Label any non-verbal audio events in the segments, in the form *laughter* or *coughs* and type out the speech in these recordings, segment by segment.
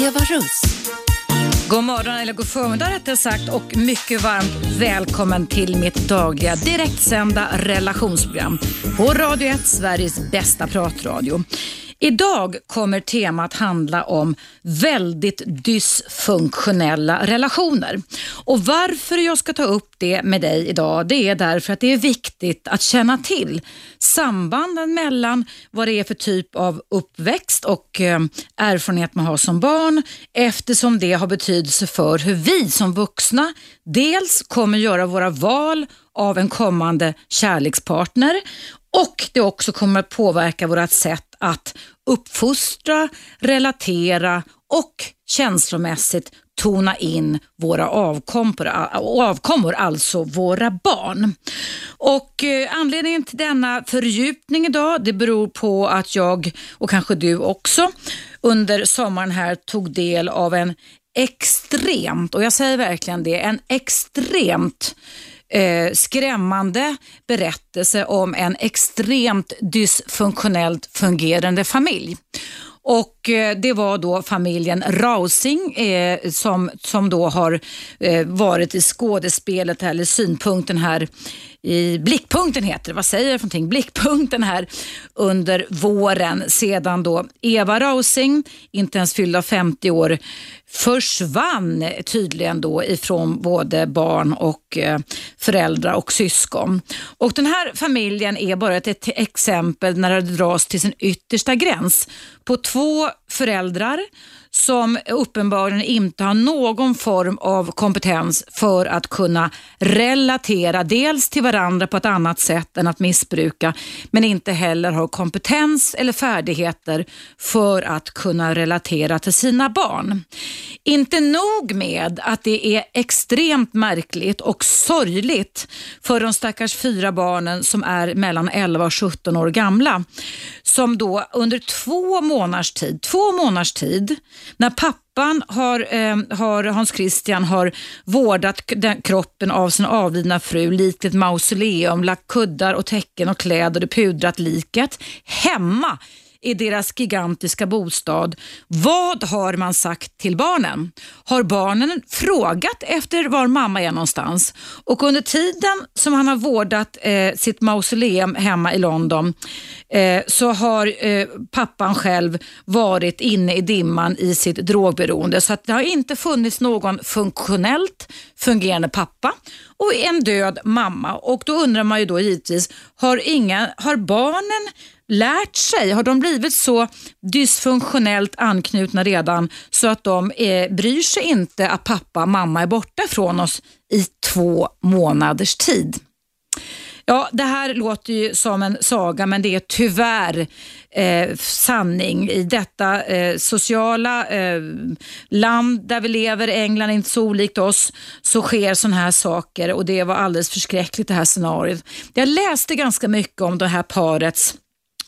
Eva Russ. God morgon eller god förmiddag rättare sagt och mycket varmt välkommen till mitt dagliga direktsända relationsprogram på Radio 1, Sveriges bästa pratradio. Idag kommer temat handla om väldigt dysfunktionella relationer. Och Varför jag ska ta upp det med dig idag det är därför att det är viktigt att känna till sambanden mellan vad det är för typ av uppväxt och eh, erfarenhet man har som barn eftersom det har betydelse för hur vi som vuxna dels kommer göra våra val av en kommande kärlekspartner och det också kommer att påverka vårt sätt att uppfostra, relatera och känslomässigt tona in våra avkommor, avkommor alltså våra barn. Och eh, Anledningen till denna fördjupning idag det beror på att jag och kanske du också under sommaren här tog del av en extremt, och jag säger verkligen det, en extremt eh, skrämmande berättelse om en extremt dysfunktionellt fungerande familj. Och eh, Det var då familjen Rausing eh, som, som då har eh, varit i skådespelet, eller synpunkten här i Blickpunkten heter det, vad säger jag för någonting? Blickpunkten här under våren sedan då Eva Rausing, inte ens fyllda 50 år, försvann tydligen då ifrån både barn och eh, föräldrar och syskon. Och Den här familjen är bara ett exempel när det dras till sin yttersta gräns på två föräldrar som uppenbarligen inte har någon form av kompetens för att kunna relatera dels till varandra på ett annat sätt än att missbruka, men inte heller har kompetens eller färdigheter för att kunna relatera till sina barn. Inte nog med att det är extremt märkligt och sorgligt för de stackars fyra barnen som är mellan 11 och 17 år gamla, som då under två månaders tid, två månaders tid när pappan har, eh, har, Hans Christian har vårdat den, kroppen av sin avlidna fru likt ett mausoleum, lagt kuddar och täcken och kläder och pudrat liket hemma i deras gigantiska bostad. Vad har man sagt till barnen? Har barnen frågat efter var mamma är någonstans? Och under tiden som han har vårdat eh, sitt mausoleum hemma i London eh, så har eh, pappan själv varit inne i dimman i sitt drogberoende. Så att det har inte funnits någon funktionellt fungerande pappa och en död mamma. Och Då undrar man ju då givetvis, har, inga, har barnen lärt sig? Har de blivit så dysfunktionellt anknutna redan så att de eh, bryr sig inte att pappa och mamma är borta från oss i två månaders tid? Ja, det här låter ju som en saga men det är tyvärr eh, sanning. I detta eh, sociala eh, land där vi lever, England är inte så olikt oss, så sker sådana här saker och det var alldeles förskräckligt det här scenariot. Jag läste ganska mycket om det här parets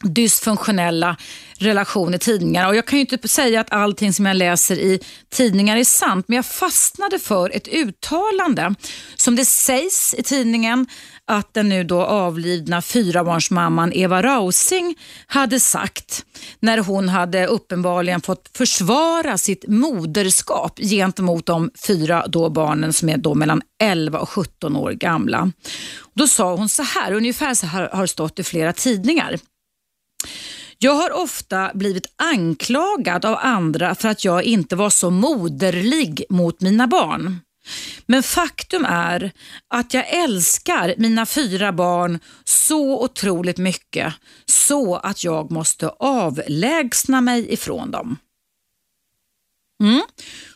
dysfunktionella relation i tidningar. Och jag kan ju inte säga att allting som jag läser i tidningar är sant, men jag fastnade för ett uttalande som det sägs i tidningen att den nu då avlidna fyrabarnsmamman Eva Rausing hade sagt när hon hade uppenbarligen fått försvara sitt moderskap gentemot de fyra då barnen som är då mellan 11 och 17 år gamla. Då sa hon så här, ungefär så här har det stått i flera tidningar. Jag har ofta blivit anklagad av andra för att jag inte var så moderlig mot mina barn. Men faktum är att jag älskar mina fyra barn så otroligt mycket så att jag måste avlägsna mig ifrån dem. Mm.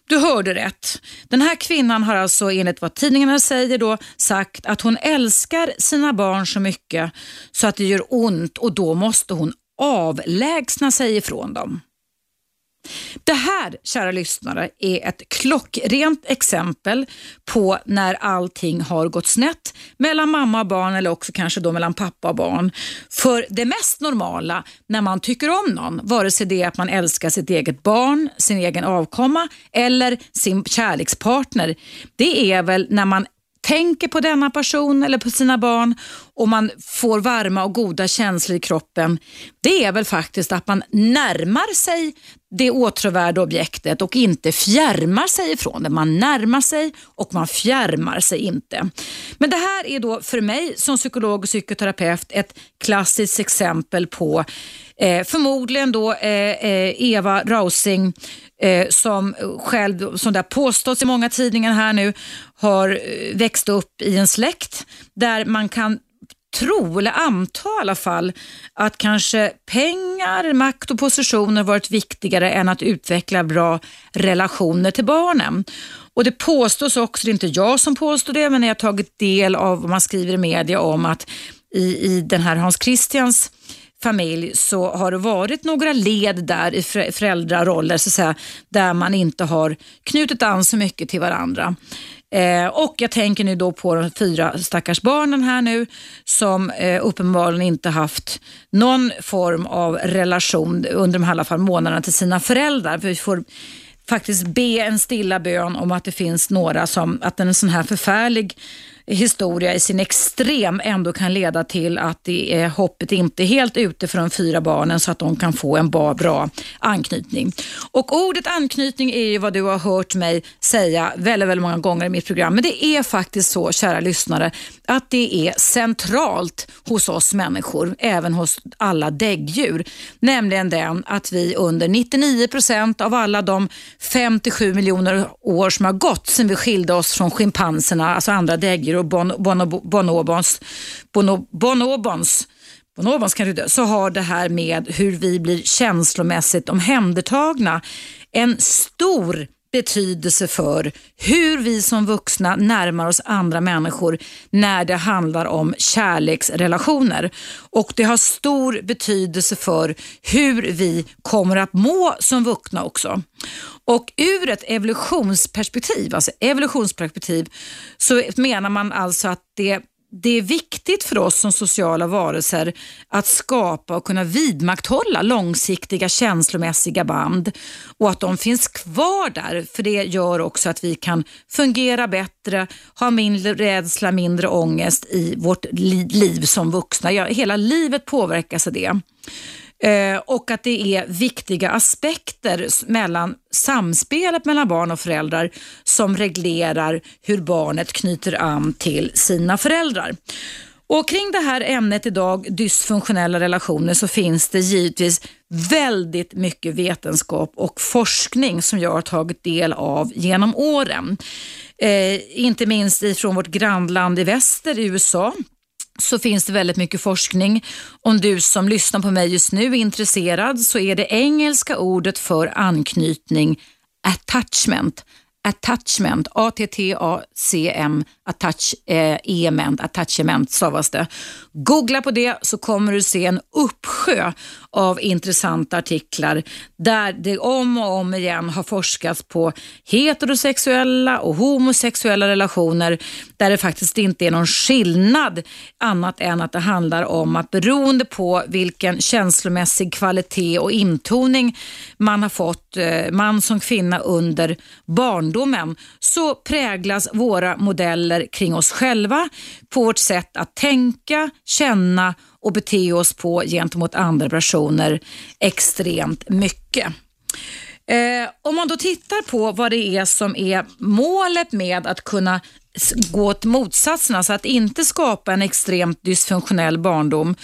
Du hörde rätt. Den här kvinnan har alltså enligt vad tidningarna säger då sagt att hon älskar sina barn så mycket så att det gör ont och då måste hon avlägsna sig ifrån dem. Det här, kära lyssnare, är ett klockrent exempel på när allting har gått snett mellan mamma och barn eller också kanske då mellan pappa och barn. För det mest normala när man tycker om någon, vare sig det är att man älskar sitt eget barn, sin egen avkomma eller sin kärlekspartner, det är väl när man tänker på denna person eller på sina barn och man får varma och goda känslor i kroppen, det är väl faktiskt att man närmar sig det åtråvärda objektet och inte fjärmar sig ifrån det. Man närmar sig och man fjärmar sig inte. Men det här är då för mig som psykolog och psykoterapeut ett klassiskt exempel på eh, förmodligen då eh, eh Eva Rausing eh, som själv, som det har påståtts i många tidningar här nu, har eh, växt upp i en släkt där man kan tro, eller anta i alla fall, att kanske pengar, makt och positioner varit viktigare än att utveckla bra relationer till barnen. Och Det påstås också, det är inte jag som påstår det, men jag har tagit del av vad man skriver i media om att i, i den här Hans Christians familj så har det varit några led där i föräldraroller så att säga, där man inte har knutit an så mycket till varandra. Eh, och jag tänker nu då på de fyra stackars barnen här nu som eh, uppenbarligen inte haft någon form av relation under de här, alla fall månaderna till sina föräldrar. För vi får faktiskt be en stilla bön om att det finns några som, att en sån här förfärlig historia i sin extrem ändå kan leda till att det är, hoppet inte är helt ute för de fyra barnen så att de kan få en bra, anknytning. Och ordet anknytning är ju vad du har hört mig säga väldigt, väldigt många gånger i mitt program. Men det är faktiskt så, kära lyssnare, att det är centralt hos oss människor, även hos alla däggdjur. Nämligen den att vi under 99 procent av alla de 57 miljoner år som har gått sedan vi skilde oss från schimpanserna, alltså andra däggdjur, och bon, bon, bonobons, bon, bonobons bonobons kan dö, så har det här med hur vi blir känslomässigt omhändertagna en stor betydelse för hur vi som vuxna närmar oss andra människor när det handlar om kärleksrelationer. Och det har stor betydelse för hur vi kommer att må som vuxna också. Och ur ett evolutionsperspektiv, alltså evolutionsperspektiv så menar man alltså att det det är viktigt för oss som sociala varelser att skapa och kunna vidmakthålla långsiktiga känslomässiga band och att de finns kvar där för det gör också att vi kan fungera bättre, ha mindre rädsla, mindre ångest i vårt liv som vuxna. Ja, hela livet påverkas av det. Eh, och att det är viktiga aspekter mellan samspelet mellan barn och föräldrar som reglerar hur barnet knyter an till sina föräldrar. Och Kring det här ämnet idag, dysfunktionella relationer, så finns det givetvis väldigt mycket vetenskap och forskning som jag har tagit del av genom åren. Eh, inte minst ifrån vårt grannland i väster, i USA, så finns det väldigt mycket forskning. Om du som lyssnar på mig just nu är intresserad så är det engelska ordet för anknytning attachment attachment, A-T-T-A-C-M, attach, eh, attachment stavas det. Googla på det så kommer du se en uppsjö av intressanta artiklar där det om och om igen har forskats på heterosexuella och homosexuella relationer där det faktiskt inte är någon skillnad annat än att det handlar om att beroende på vilken känslomässig kvalitet och intoning man har fått, eh, man som kvinna under barndomen, så präglas våra modeller kring oss själva på vårt sätt att tänka, känna och bete oss på gentemot andra personer extremt mycket. Eh, om man då tittar på vad det är som är målet med att kunna gå åt motsatsen, alltså att inte skapa en extremt dysfunktionell barndom,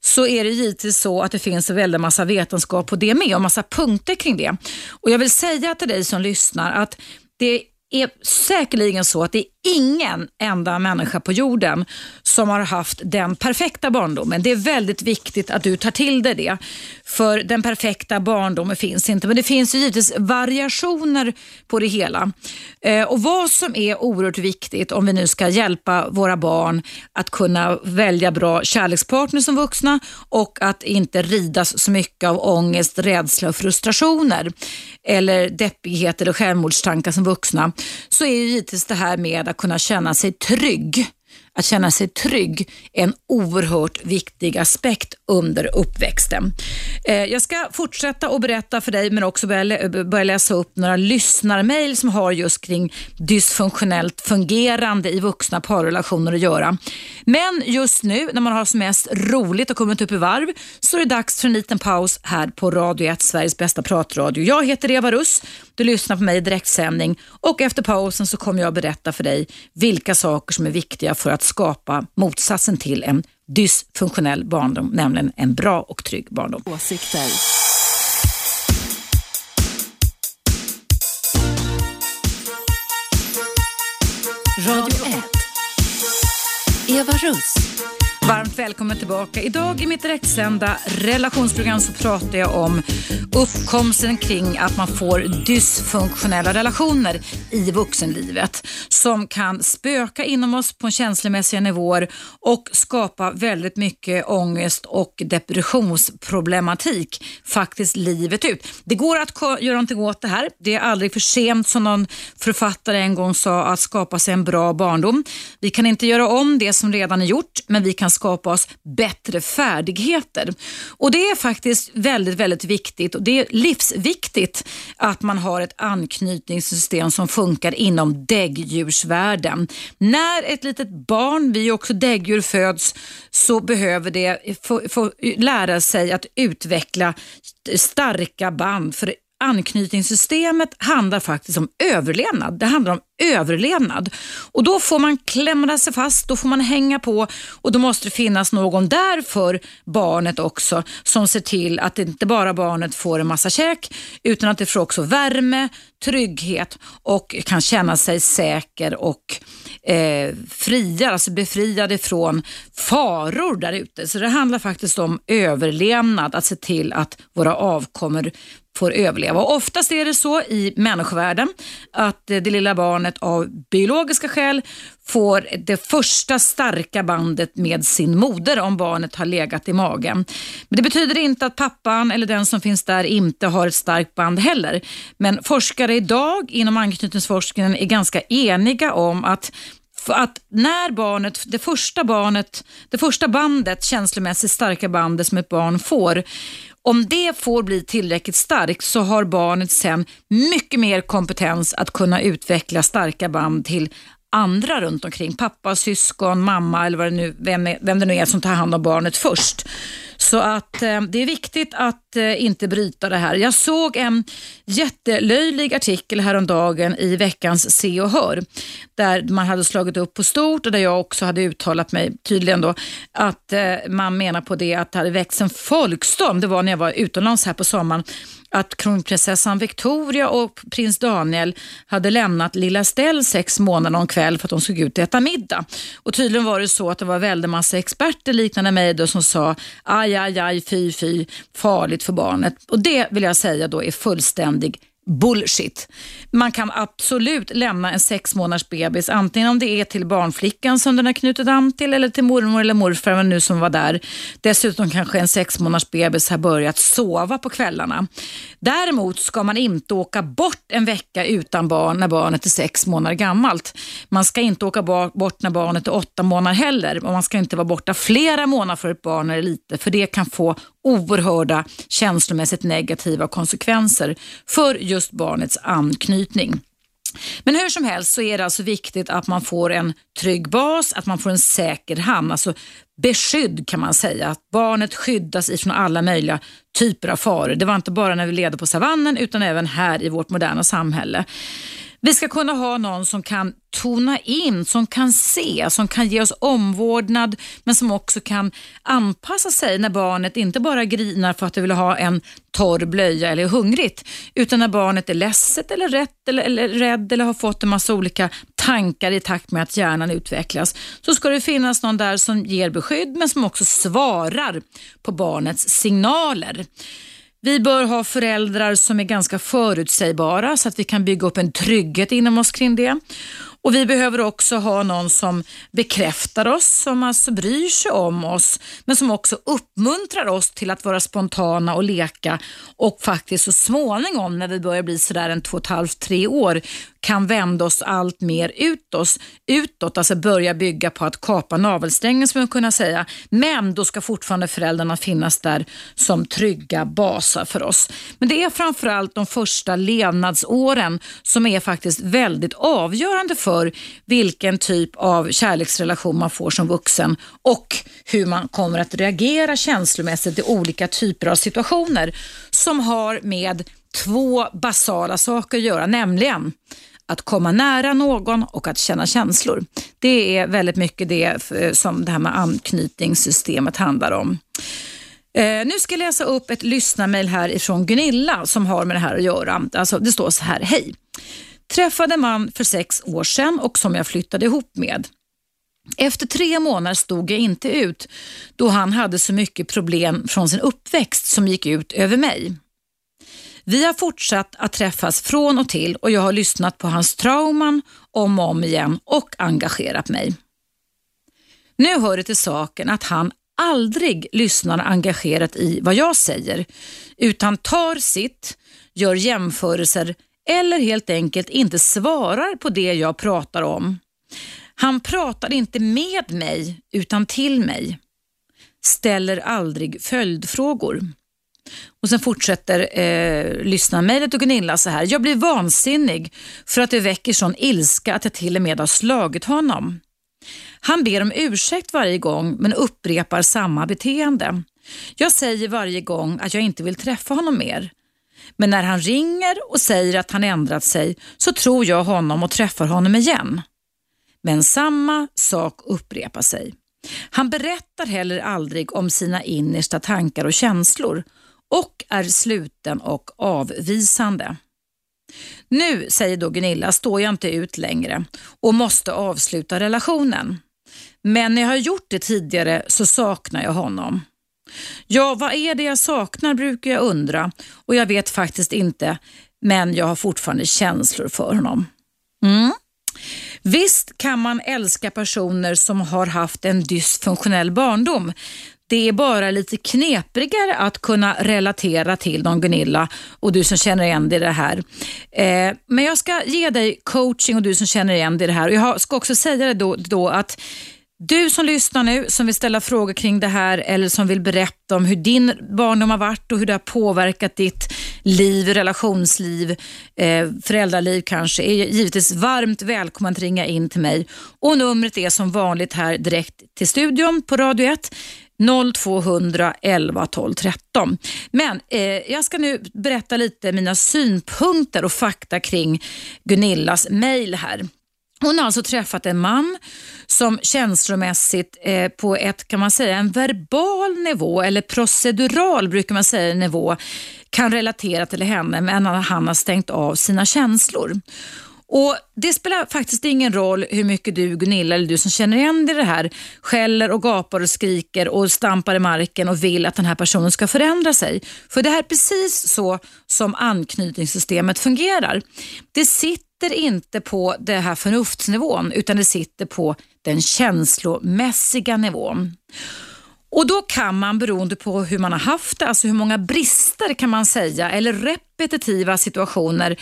så är det givetvis så att det finns en väldig massa vetenskap på det med och massa punkter kring det. Och Jag vill säga till dig som lyssnar att det är säkerligen så att det är ingen enda människa på jorden som har haft den perfekta barndomen. Det är väldigt viktigt att du tar till dig det. För den perfekta barndomen finns inte. Men det finns ju givetvis variationer på det hela. Eh, och Vad som är oerhört viktigt om vi nu ska hjälpa våra barn att kunna välja bra kärlekspartner som vuxna och att inte ridas så mycket av ångest, rädsla och frustrationer eller deppighet eller självmordstankar som vuxna så är ju givetvis det här med att kunna känna sig trygg att känna sig trygg är en oerhört viktig aspekt under uppväxten. Eh, jag ska fortsätta att berätta för dig men också börja läsa upp några lyssnarmail som har just kring dysfunktionellt fungerande i vuxna parrelationer att göra. Men just nu när man har som mest roligt och kommit upp i varv så är det dags för en liten paus här på Radio 1, Sveriges bästa pratradio. Jag heter Eva Russ, du lyssnar på mig i direktsändning och efter pausen så kommer jag berätta för dig vilka saker som är viktiga för att skapa motsatsen till en dysfunktionell barndom, nämligen en bra och trygg barndom. Åsikter. Radio 1. Eva Russ. Varmt välkommen tillbaka. Idag i mitt direktsända relationsprogram så pratar jag om uppkomsten kring att man får dysfunktionella relationer i vuxenlivet som kan spöka inom oss på känslomässiga nivåer och skapa väldigt mycket ångest och depressionsproblematik faktiskt livet ut. Det går att göra någonting åt det här. Det är aldrig för sent som någon författare en gång sa att skapa sig en bra barndom. Vi kan inte göra om det som redan är gjort men vi kan skapa oss bättre färdigheter. Och Det är faktiskt väldigt, väldigt viktigt och det är livsviktigt att man har ett anknytningssystem som funkar inom däggdjursvärlden. När ett litet barn, vi är också däggdjur, föds så behöver det få, få lära sig att utveckla starka band för anknytningssystemet handlar faktiskt om överlevnad. Det handlar om överlevnad. Och Då får man klämma sig fast, då får man hänga på och då måste det finnas någon där för barnet också som ser till att inte bara barnet får en massa käk utan att det får också värme, trygghet och kan känna sig säker och eh, friad, alltså befriad ifrån faror där ute. Så det handlar faktiskt om överlevnad, att se till att våra avkommor får överleva. Och oftast är det så i människovärlden att eh, det lilla barnet av biologiska skäl får det första starka bandet med sin moder om barnet har legat i magen. Men Det betyder inte att pappan eller den som finns där inte har ett starkt band heller. Men forskare idag inom anknytningsforskningen är ganska eniga om att för att när barnet, det första barnet, det första bandet, känslomässigt starka bandet som ett barn får, om det får bli tillräckligt starkt så har barnet sen mycket mer kompetens att kunna utveckla starka band till andra runt omkring. Pappa, syskon, mamma eller vad det nu, vem, vem det nu är som tar hand om barnet först. Så att eh, det är viktigt att eh, inte bryta det här. Jag såg en jättelöjlig artikel häromdagen i veckans Se och Hör där man hade slagit upp på stort och där jag också hade uttalat mig tydligen då att eh, man menar på det att det hade växt en folkstorm. Det var när jag var utomlands här på sommaren att kronprinsessan Victoria och prins Daniel hade lämnat lilla Stell sex månader och en kväll för att de skulle ut och äta middag. Och tydligen var det så att det var väldigt massa experter liknande mig då som sa aj, aj, aj, fy, fy, farligt för barnet. Och det vill jag säga då är fullständig bullshit. Man kan absolut lämna en sex månaders bebis, antingen om det är till barnflickan som den har knutit an till eller till mormor eller morfar men nu som var där. Dessutom kanske en sex månaders bebis har börjat sova på kvällarna. Däremot ska man inte åka bort en vecka utan barn när barnet är sex månader gammalt. Man ska inte åka bort när barnet är åtta månader heller och man ska inte vara borta flera månader för ett barn eller är lite för det kan få oerhörda känslomässigt negativa konsekvenser för just barnets anknytning. Men hur som helst så är det alltså viktigt att man får en trygg bas, att man får en säker hamn, alltså beskydd kan man säga. Att barnet skyddas ifrån alla möjliga typer av faror. Det var inte bara när vi levde på savannen utan även här i vårt moderna samhälle. Vi ska kunna ha någon som kan tona in, som kan se, som kan ge oss omvårdnad men som också kan anpassa sig när barnet inte bara grinar för att det vill ha en torr blöja eller är hungrigt utan när barnet är ledset eller rätt eller, eller rädd eller har fått en massa olika tankar i takt med att hjärnan utvecklas så ska det finnas någon där som ger beskydd men som också svarar på barnets signaler. Vi bör ha föräldrar som är ganska förutsägbara så att vi kan bygga upp en trygghet inom oss kring det. Och Vi behöver också ha någon som bekräftar oss, som alltså bryr sig om oss, men som också uppmuntrar oss till att vara spontana och leka och faktiskt så småningom när vi börjar bli sådär en två och ett halvt, tre år kan vända oss allt mer utåt, utåt, alltså börja bygga på att kapa navelsträngen som man kunna säga. Men då ska fortfarande föräldrarna finnas där som trygga basar för oss. Men det är framförallt de första levnadsåren som är faktiskt väldigt avgörande för för vilken typ av kärleksrelation man får som vuxen och hur man kommer att reagera känslomässigt i olika typer av situationer som har med två basala saker att göra, nämligen att komma nära någon och att känna känslor. Det är väldigt mycket det eh, som det här med anknytningssystemet handlar om. Eh, nu ska jag läsa upp ett lyssnarmail här ifrån Gunilla som har med det här att göra. Alltså, det står så här, hej. Träffade man för sex år sedan och som jag flyttade ihop med. Efter tre månader stod jag inte ut då han hade så mycket problem från sin uppväxt som gick ut över mig. Vi har fortsatt att träffas från och till och jag har lyssnat på hans trauman om och om igen och engagerat mig. Nu hör det till saken att han aldrig lyssnar engagerat i vad jag säger utan tar sitt, gör jämförelser eller helt enkelt inte svarar på det jag pratar om. Han pratar inte med mig utan till mig. Ställer aldrig följdfrågor. Och Sen fortsätter eh, lyssnarmejlet och Gunilla så här. Jag blir vansinnig för att det väcker sån ilska att jag till och med har slagit honom. Han ber om ursäkt varje gång men upprepar samma beteende. Jag säger varje gång att jag inte vill träffa honom mer. Men när han ringer och säger att han ändrat sig så tror jag honom och träffar honom igen. Men samma sak upprepar sig. Han berättar heller aldrig om sina innersta tankar och känslor och är sluten och avvisande. Nu, säger då Gunilla, står jag inte ut längre och måste avsluta relationen. Men när jag har gjort det tidigare så saknar jag honom. Ja, vad är det jag saknar brukar jag undra och jag vet faktiskt inte, men jag har fortfarande känslor för honom. Mm. Visst kan man älska personer som har haft en dysfunktionell barndom. Det är bara lite knepigare att kunna relatera till dem Gunilla och du som känner igen dig i det här. Eh, men jag ska ge dig coaching och du som känner igen dig i det här. Och jag ska också säga det då, då att du som lyssnar nu, som vill ställa frågor kring det här eller som vill berätta om hur din barndom har varit och hur det har påverkat ditt liv, relationsliv, eh, föräldraliv kanske, är givetvis varmt välkommen att ringa in till mig. Och Numret är som vanligt här direkt till studion på Radio 1. 0200 11 12 13. Men eh, jag ska nu berätta lite mina synpunkter och fakta kring Gunillas mejl här. Hon har alltså träffat en man som känslomässigt eh, på ett, kan man säga, en verbal nivå eller procedural brukar man säga nivå kan relatera till henne men han har stängt av sina känslor. Och Det spelar faktiskt ingen roll hur mycket du Gunilla eller du som känner igen dig i det här skäller och gapar och skriker och stampar i marken och vill att den här personen ska förändra sig. För det här är precis så som anknytningssystemet fungerar. Det sitter inte på den här förnuftsnivån utan det sitter på den känslomässiga nivån. Och Då kan man beroende på hur man har haft det, alltså hur många brister kan man säga eller repetitiva situationer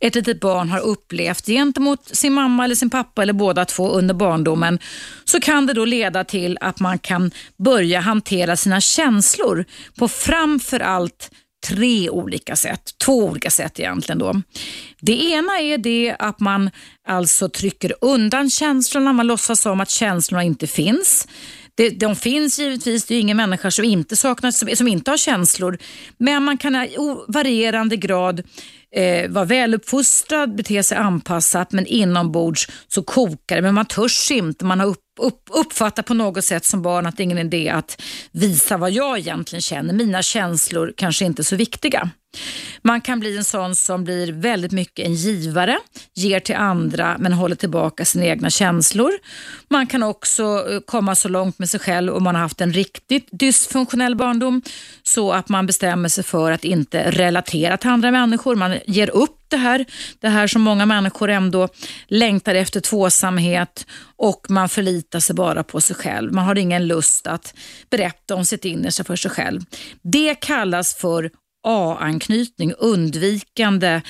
ett litet barn har upplevt gentemot sin mamma eller sin pappa eller båda två under barndomen så kan det då leda till att man kan börja hantera sina känslor på framför allt tre olika sätt. Två olika sätt egentligen. Då. Det ena är det att man alltså trycker undan känslorna, man låtsas som att känslorna inte finns. Det, de finns givetvis, det är ingen människa som inte saknar, som, som inte har känslor. Men man kan i varierande grad eh, vara väluppfostrad, bete sig anpassat men inombords så kokar det. Men man törs inte, man har upp, upp, uppfatta på något sätt som barn att det är ingen idé att visa vad jag egentligen känner. Mina känslor kanske inte är så viktiga. Man kan bli en sån som blir väldigt mycket en givare, ger till andra men håller tillbaka sina egna känslor. Man kan också eh, komma så långt med sig själv om man har haft en riktigt dysfunktionell barndom så att man bestämmer sig för att inte relatera till andra människor. Man ger upp det här. Det här som många människor ändå längtar efter tvåsamhet och man förlitar sig bara på sig själv. Man har ingen lust att berätta om sitt innersta för sig själv. Det kallas för A-anknytning, undvikande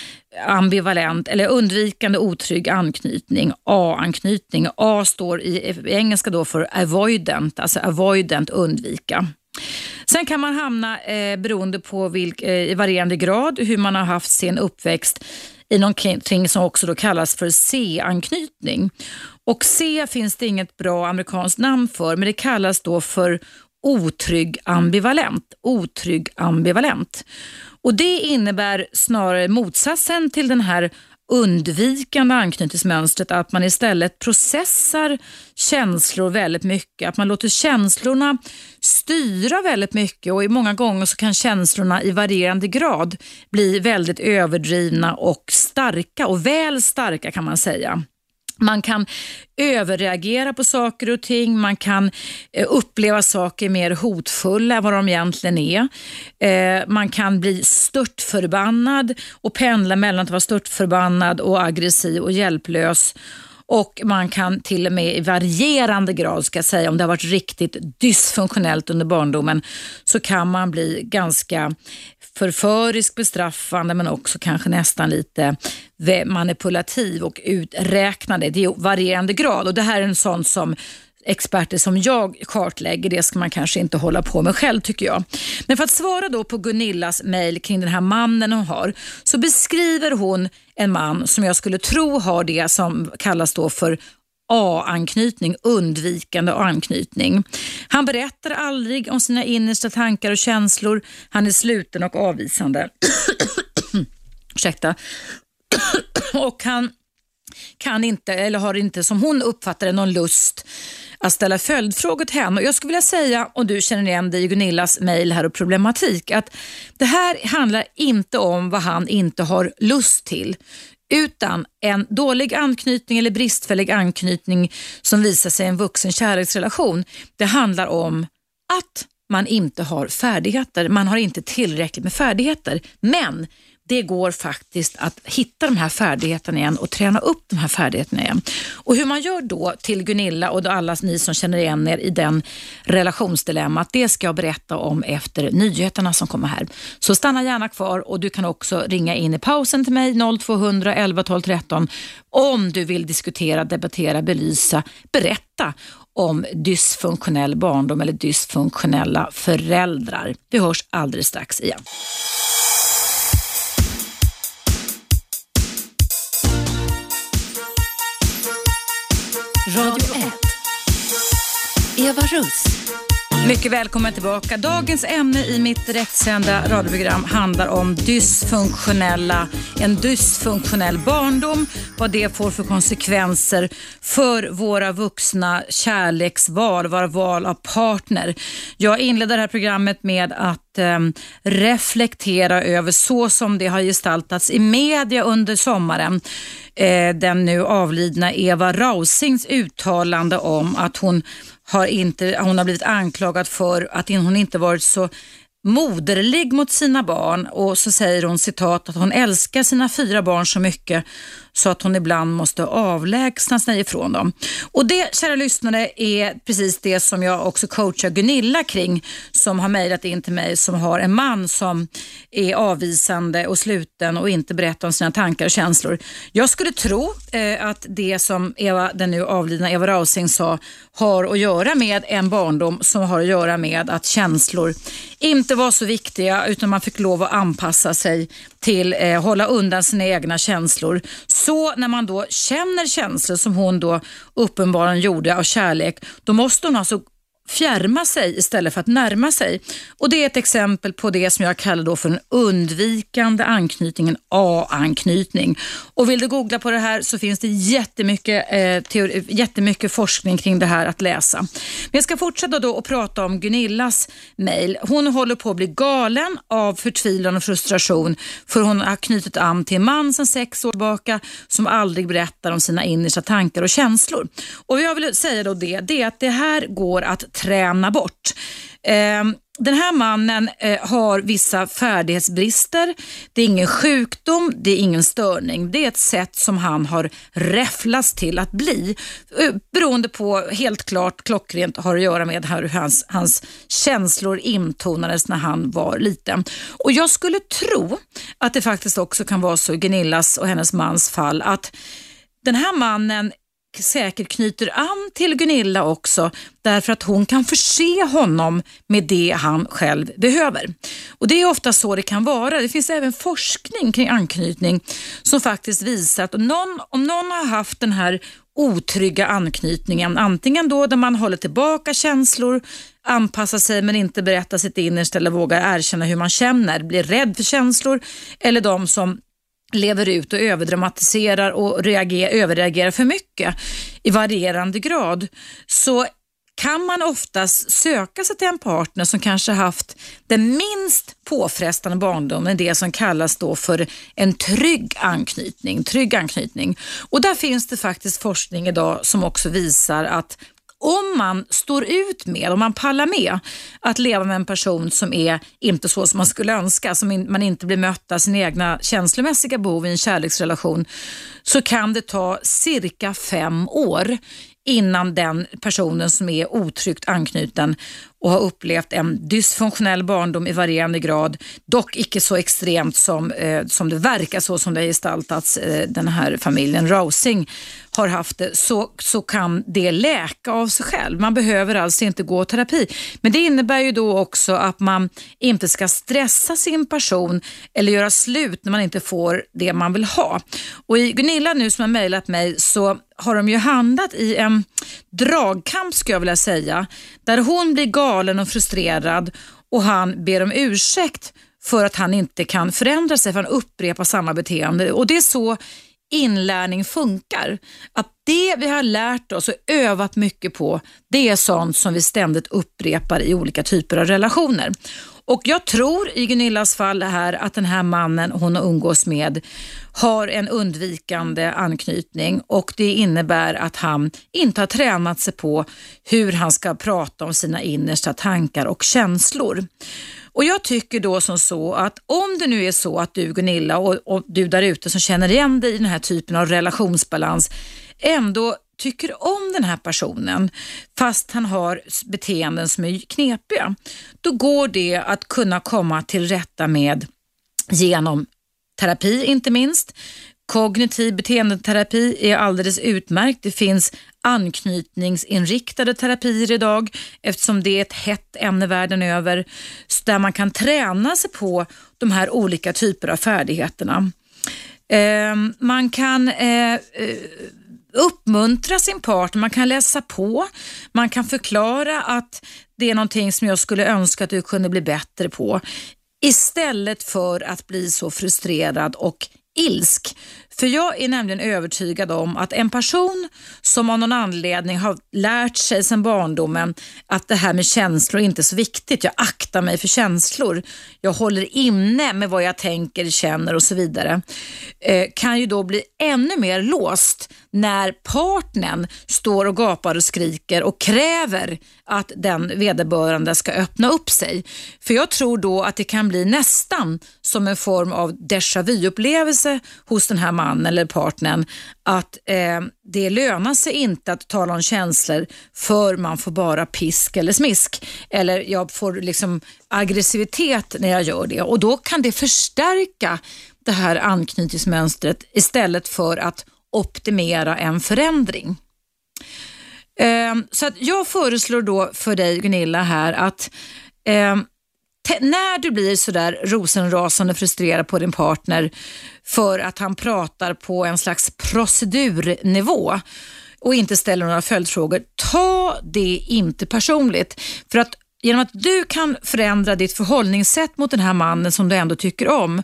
ambivalent eller undvikande otrygg anknytning, A-anknytning. A står i, i engelska då för avoidant, alltså avoidant undvika. Sen kan man hamna, eh, beroende på vilk, eh, i varierande grad, hur man har haft sin uppväxt i någonting som också då kallas för C-anknytning. Och C finns det inget bra amerikanskt namn för, men det kallas då för otrygg ambivalent. Otrygg ambivalent. Och Det innebär snarare motsatsen till den här undvikande anknytningsmönstret att man istället processar känslor väldigt mycket. Att man låter känslorna styra väldigt mycket och många gånger så kan känslorna i varierande grad bli väldigt överdrivna och starka och väl starka kan man säga. Man kan överreagera på saker och ting, man kan eh, uppleva saker mer hotfulla än vad de egentligen är. Eh, man kan bli störtförbannad och pendla mellan att vara störtförbannad och aggressiv och hjälplös och man kan till och med i varierande grad, ska säga, om det har varit riktigt dysfunktionellt under barndomen, så kan man bli ganska förförisk, bestraffande men också kanske nästan lite manipulativ och uträknande. Det är varierande grad och det här är en sån som experter som jag kartlägger. Det ska man kanske inte hålla på med själv tycker jag. Men för att svara då på Gunillas mejl kring den här mannen hon har så beskriver hon en man som jag skulle tro har det som kallas då för A-anknytning, undvikande anknytning. Han berättar aldrig om sina innersta tankar och känslor. Han är sluten och avvisande. *coughs* Ursäkta. *coughs* och han kan inte, eller har inte som hon uppfattar det, någon lust att ställa följdfrågor till henne. Och jag skulle vilja säga, om du känner igen dig i Gunillas mejl här och problematik, att det här handlar inte om vad han inte har lust till, utan en dålig anknytning eller bristfällig anknytning som visar sig i en vuxen kärleksrelation. Det handlar om att man inte har färdigheter. Man har inte tillräckligt med färdigheter. Men det går faktiskt att hitta de här färdigheterna igen och träna upp de här färdigheterna igen. Och hur man gör då till Gunilla och alla ni som känner igen er i den relationsdilemmat, det ska jag berätta om efter nyheterna som kommer här. Så stanna gärna kvar och du kan också ringa in i pausen till mig 0200 11 12 13 om du vill diskutera, debattera, belysa, berätta om dysfunktionell barndom eller dysfunktionella föräldrar. Vi hörs alldeles strax igen. Radio 1. Eva Russ. Mycket välkommen tillbaka. Dagens ämne i mitt direktsända radioprogram handlar om dysfunktionella, en dysfunktionell barndom, vad det får för konsekvenser för våra vuxna kärleksval, våra val av partner. Jag inleder det här programmet med att eh, reflektera över så som det har gestaltats i media under sommaren. Eh, den nu avlidna Eva Rausings uttalande om att hon har, inte, hon har blivit anklagad för att hon inte varit så moderlig mot sina barn. Och så säger hon citat att hon älskar sina fyra barn så mycket så att hon ibland måste avlägsna sig ifrån dem. Och Det, kära lyssnare, är precis det som jag också coachar Gunilla kring som har mejlat in till mig som har en man som är avvisande och sluten och inte berättar om sina tankar och känslor. Jag skulle tro eh, att det som Eva, den nu avlidna Eva Rausing sa har att göra med en barndom som har att göra med att känslor inte var så viktiga utan man fick lov att anpassa sig till eh, hålla undan sina egna känslor. Så när man då känner känslor som hon då uppenbarligen gjorde av kärlek, då måste hon alltså fjärma sig istället för att närma sig. Och Det är ett exempel på det som jag kallar då för en undvikande anknytning, en A-anknytning. Och Vill du googla på det här så finns det jättemycket, eh, teori, jättemycket forskning kring det här att läsa. Men jag ska fortsätta då och prata om Gunillas mejl. Hon håller på att bli galen av förtvivlan och frustration för hon har knutit an till en man sedan sex år tillbaka som aldrig berättar om sina innersta tankar och känslor. Och jag vill säga då det, det är att det här går att träna bort. Ehm, den här mannen eh, har vissa färdighetsbrister. Det är ingen sjukdom, det är ingen störning. Det är ett sätt som han har räfflats till att bli. Eh, beroende på, helt klart, klockrent har att göra med hur hans, hans känslor intonades när han var liten. Och Jag skulle tro att det faktiskt också kan vara så i Gunillas och hennes mans fall att den här mannen säkert knyter an till Gunilla också därför att hon kan förse honom med det han själv behöver. Och Det är ofta så det kan vara. Det finns även forskning kring anknytning som faktiskt visar att om någon, om någon har haft den här otrygga anknytningen, antingen då där man håller tillbaka känslor, anpassar sig men inte berättar sitt innersta eller vågar erkänna hur man känner, blir rädd för känslor, eller de som lever ut och överdramatiserar och reagerar, överreagerar för mycket i varierande grad så kan man oftast söka sig till en partner som kanske haft den minst påfrestande barndomen, det som kallas då för en trygg anknytning. Trygg anknytning. Och där finns det faktiskt forskning idag som också visar att om man står ut med, om man pallar med att leva med en person som är inte så som man skulle önska, som man inte blir mött av sina egna känslomässiga behov i en kärleksrelation, så kan det ta cirka fem år innan den personen som är otryggt anknuten och har upplevt en dysfunktionell barndom i varierande grad, dock icke så extremt som, eh, som det verkar så som det har gestaltats eh, den här familjen Rousing har haft det, så, så kan det läka av sig själv. Man behöver alltså inte gå terapi. Men det innebär ju då också att man inte ska stressa sin person eller göra slut när man inte får det man vill ha. Och i Gunilla nu som har mejlat mig så har de ju handlat i en dragkamp skulle jag vilja säga, där hon blir galen och frustrerad och han ber om ursäkt för att han inte kan förändra sig, för han upprepar samma beteende. Och Det är så inlärning funkar. Att det vi har lärt oss och övat mycket på, det är sånt som vi ständigt upprepar i olika typer av relationer. Och Jag tror i Gunillas fall här att den här mannen hon umgås med har en undvikande anknytning och det innebär att han inte har tränat sig på hur han ska prata om sina innersta tankar och känslor. Och Jag tycker då som så att om det nu är så att du Gunilla och, och du där ute som känner igen dig i den här typen av relationsbalans ändå tycker om den här personen fast han har beteenden som är knepiga, då går det att kunna komma till rätta med genom terapi inte minst. Kognitiv beteendeterapi är alldeles utmärkt. Det finns anknytningsinriktade terapier idag eftersom det är ett hett ämne världen över där man kan träna sig på de här olika typer av färdigheterna. Eh, man kan eh, eh, uppmuntra sin partner, man kan läsa på, man kan förklara att det är någonting som jag skulle önska att du kunde bli bättre på. Istället för att bli så frustrerad och ilsk. För jag är nämligen övertygad om att en person som av någon anledning har lärt sig sedan barndomen att det här med känslor inte är så viktigt. Jag aktar mig för känslor. Jag håller inne med vad jag tänker, känner och så vidare. Eh, kan ju då bli ännu mer låst när partnern står och gapar och skriker och kräver att den vederbörande ska öppna upp sig. För jag tror då att det kan bli nästan som en form av déjà vu-upplevelse hos den här mannen eller partnern att eh, det lönar sig inte att tala om känslor för man får bara pisk eller smisk. Eller jag får liksom aggressivitet när jag gör det och då kan det förstärka det här anknytningsmönstret istället för att optimera en förändring. Ehm, så att jag föreslår då för dig Gunilla här att ehm, när du blir sådär rosenrasande frustrerad på din partner för att han pratar på en slags procedurnivå och inte ställer några följdfrågor, ta det inte personligt. För att genom att du kan förändra ditt förhållningssätt mot den här mannen som du ändå tycker om,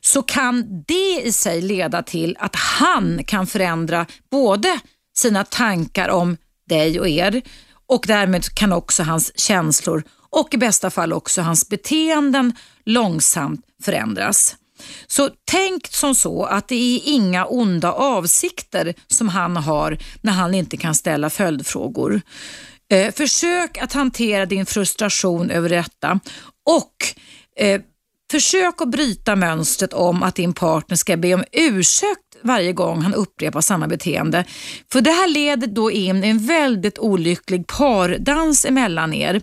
så kan det i sig leda till att han kan förändra både sina tankar om dig och er och därmed kan också hans känslor och i bästa fall också hans beteenden långsamt förändras. Så tänk som så att det är inga onda avsikter som han har när han inte kan ställa följdfrågor. Eh, försök att hantera din frustration över detta och eh, försök att bryta mönstret om att din partner ska be om ursäkt varje gång han upprepar samma beteende. För det här leder då in i en väldigt olycklig pardans emellan er,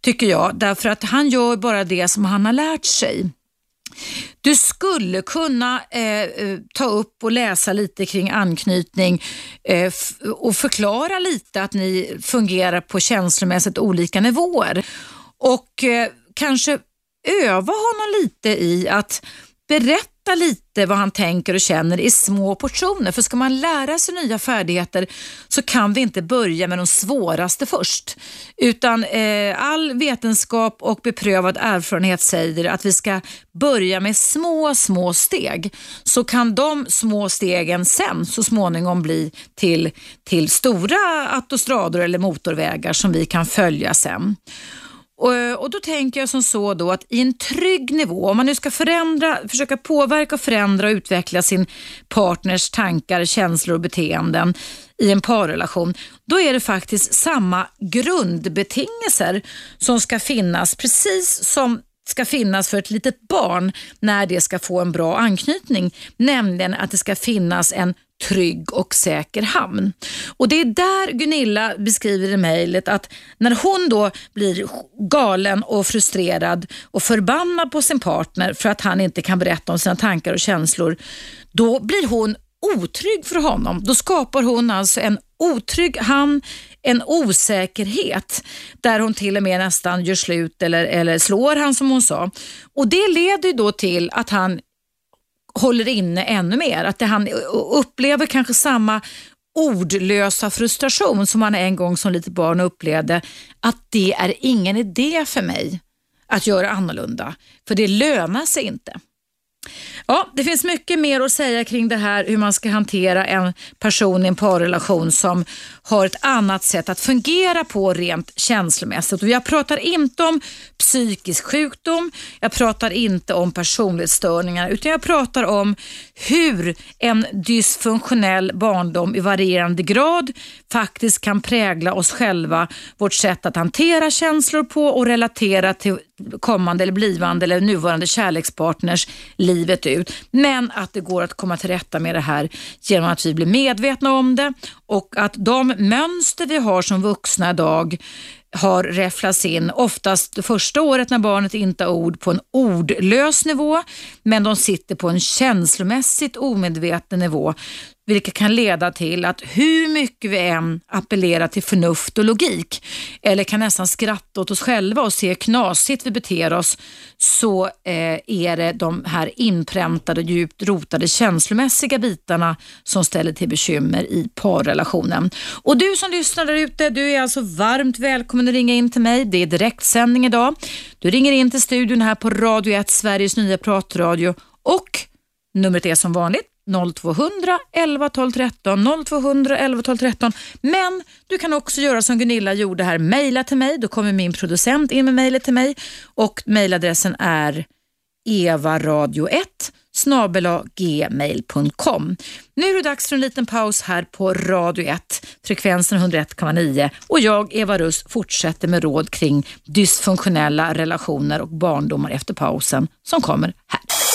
tycker jag. Därför att han gör bara det som han har lärt sig. Du skulle kunna eh, eh, ta upp och läsa lite kring anknytning eh, och förklara lite att ni fungerar på känslomässigt olika nivåer. Och eh, kanske öva honom lite i att berätta lite vad han tänker och känner i små portioner. För ska man lära sig nya färdigheter så kan vi inte börja med de svåraste först. Utan eh, all vetenskap och beprövad erfarenhet säger att vi ska börja med små, små steg. Så kan de små stegen sen så småningom bli till, till stora autostrador eller motorvägar som vi kan följa sen. Och, eh, och, Då tänker jag som så då att i en trygg nivå, om man nu ska förändra, försöka påverka, förändra och utveckla sin partners tankar, känslor och beteenden i en parrelation, då är det faktiskt samma grundbetingelser som ska finnas, precis som ska finnas för ett litet barn när det ska få en bra anknytning. Nämligen att det ska finnas en trygg och säker hamn. Och Det är där Gunilla beskriver i mejlet att när hon då blir galen och frustrerad och förbannad på sin partner för att han inte kan berätta om sina tankar och känslor, då blir hon otrygg för honom. Då skapar hon alltså en otrygg hamn, en osäkerhet där hon till och med nästan gör slut eller, eller slår han som hon sa. Och Det leder då till att han håller inne ännu mer. Att det, han upplever kanske samma ordlösa frustration som han en gång som litet barn upplevde. Att det är ingen idé för mig att göra annorlunda. För det lönar sig inte. Ja, det finns mycket mer att säga kring det här hur man ska hantera en person i en parrelation som har ett annat sätt att fungera på rent känslomässigt. Och jag pratar inte om psykisk sjukdom, jag pratar inte om personlighetsstörningar utan jag pratar om hur en dysfunktionell barndom i varierande grad faktiskt kan prägla oss själva, vårt sätt att hantera känslor på och relatera till kommande eller blivande eller nuvarande kärlekspartners livet ut. Men att det går att komma till rätta med det här genom att vi blir medvetna om det och att de mönster vi har som vuxna idag har räfflats in, oftast första året när barnet inte har ord på en ordlös nivå, men de sitter på en känslomässigt omedveten nivå vilket kan leda till att hur mycket vi än appellerar till förnuft och logik eller kan nästan skratta åt oss själva och se hur knasigt vi beter oss så eh, är det de här inpräntade, djupt rotade känslomässiga bitarna som ställer till bekymmer i parrelationen. Och du som lyssnar där ute, du är alltså varmt välkommen att ringa in till mig. Det är direktsändning idag. Du ringer in till studion här på Radio 1, Sveriges nya pratradio och numret är som vanligt 0200 11 12 13, 0200 11 12 13. Men du kan också göra som Gunilla gjorde här, mejla till mig. Då kommer min producent in med mejlet till mig och mejladressen är evaradio1 gmail.com. Nu är det dags för en liten paus här på Radio 1, frekvensen 101,9 och jag, Eva Russ, fortsätter med råd kring dysfunktionella relationer och barndomar efter pausen som kommer här.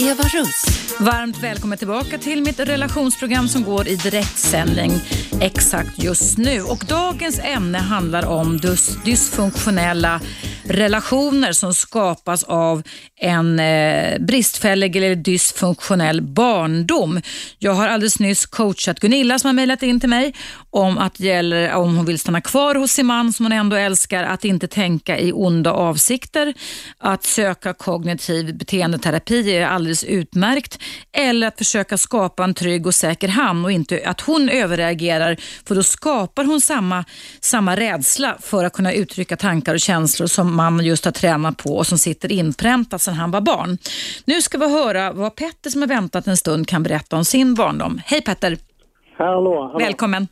Eva Russ. Varmt välkommen tillbaka till mitt relationsprogram som går i direktsändning exakt just nu. Och dagens ämne handlar om dys dysfunktionella relationer som skapas av en eh, bristfällig eller dysfunktionell barndom. Jag har alldeles nyss coachat Gunilla som har mejlat in till mig om att gäller om hon vill stanna kvar hos sin man som hon ändå älskar, att inte tänka i onda avsikter, att söka kognitiv beteendeterapi är alldeles utmärkt. Eller att försöka skapa en trygg och säker hamn och inte att hon överreagerar för då skapar hon samma, samma rädsla för att kunna uttrycka tankar och känslor som man just har tränat på och som sitter inpräntat sedan han var barn. Nu ska vi höra vad Petter som har väntat en stund kan berätta om sin barndom. Hej Petter! Hallå, hallå. Välkommen!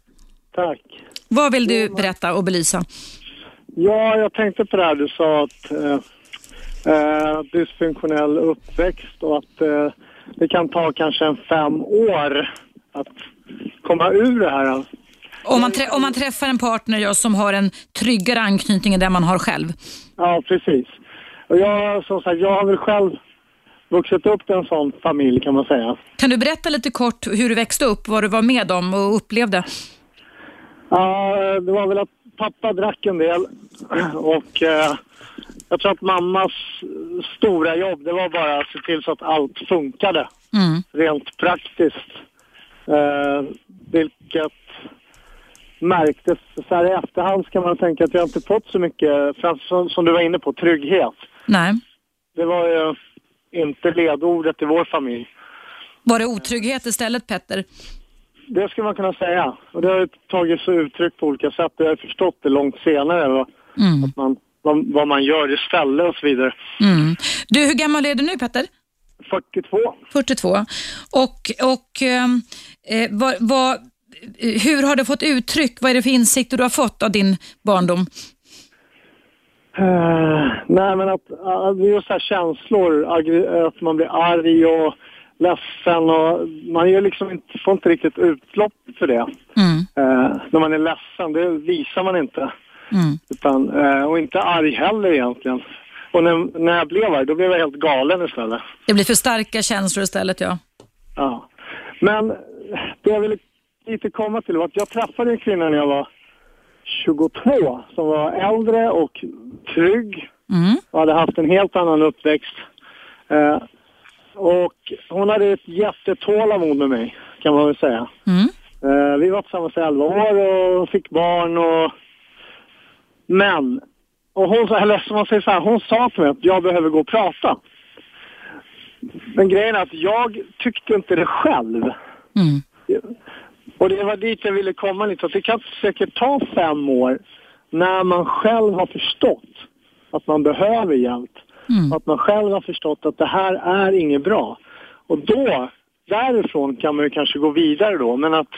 Tack! Vad vill du berätta och belysa? Ja, jag tänkte på det här du sa att eh, eh, dysfunktionell uppväxt och att eh, det kan ta kanske en fem år att komma ur det här. Om man, om man träffar en partner ja, som har en tryggare anknytning än den man har själv? Ja, precis. Och jag, som sagt, jag har väl själv vuxit upp i en sån familj kan man säga. Kan du berätta lite kort hur du växte upp, vad du var med om och upplevde? Ja, det var väl att pappa drack en del och eh, jag tror att mammas stora jobb det var bara att se till så att allt funkade mm. rent praktiskt. Eh, vilket märktes så här i efterhand ska man tänka att jag inte fått så mycket, som, som du var inne på, trygghet. Nej. Det var ju inte ledordet i vår familj. Var det otrygghet istället Petter? Det skulle man kunna säga. Och det har tagit sig uttryck på olika sätt. Jag har förstått det långt senare. Va? Mm. Att man, vad, vad, man gör istället och så vidare. Mm. Du, hur gammal är du nu Petter? 42. 42. Och, och ehm, eh, vad, vad, hur har det fått uttryck? Vad är det för insikter du har fått av din barndom? Uh, nej, men att uh, just här känslor, att man blir arg och ledsen och man gör liksom inte, får inte riktigt utlopp för det. Mm. Uh, när man är ledsen, det visar man inte. Mm. Utan, uh, och inte arg heller egentligen. Och när, när jag blev arg, då blev jag helt galen istället. Det blir för starka känslor istället, ja. Ja. Men det jag ville lite komma till var att jag träffade en kvinna när jag var 22 som var äldre och trygg mm. och hade haft en helt annan uppväxt. Uh, och hon hade ett jättetålamod med mig, kan man väl säga. Mm. Uh, vi var tillsammans i 11 år och fick barn och... Men, och hon, eller som man säger så här, hon sa till mig att jag behöver gå och prata. Men grejen är att jag tyckte inte det själv. Mm. Och det var dit jag ville komma lite, att det kan säkert ta fem år när man själv har förstått att man behöver hjälp. Mm. Att man själv har förstått att det här är inget bra. Och då, därifrån kan man ju kanske gå vidare då. Men att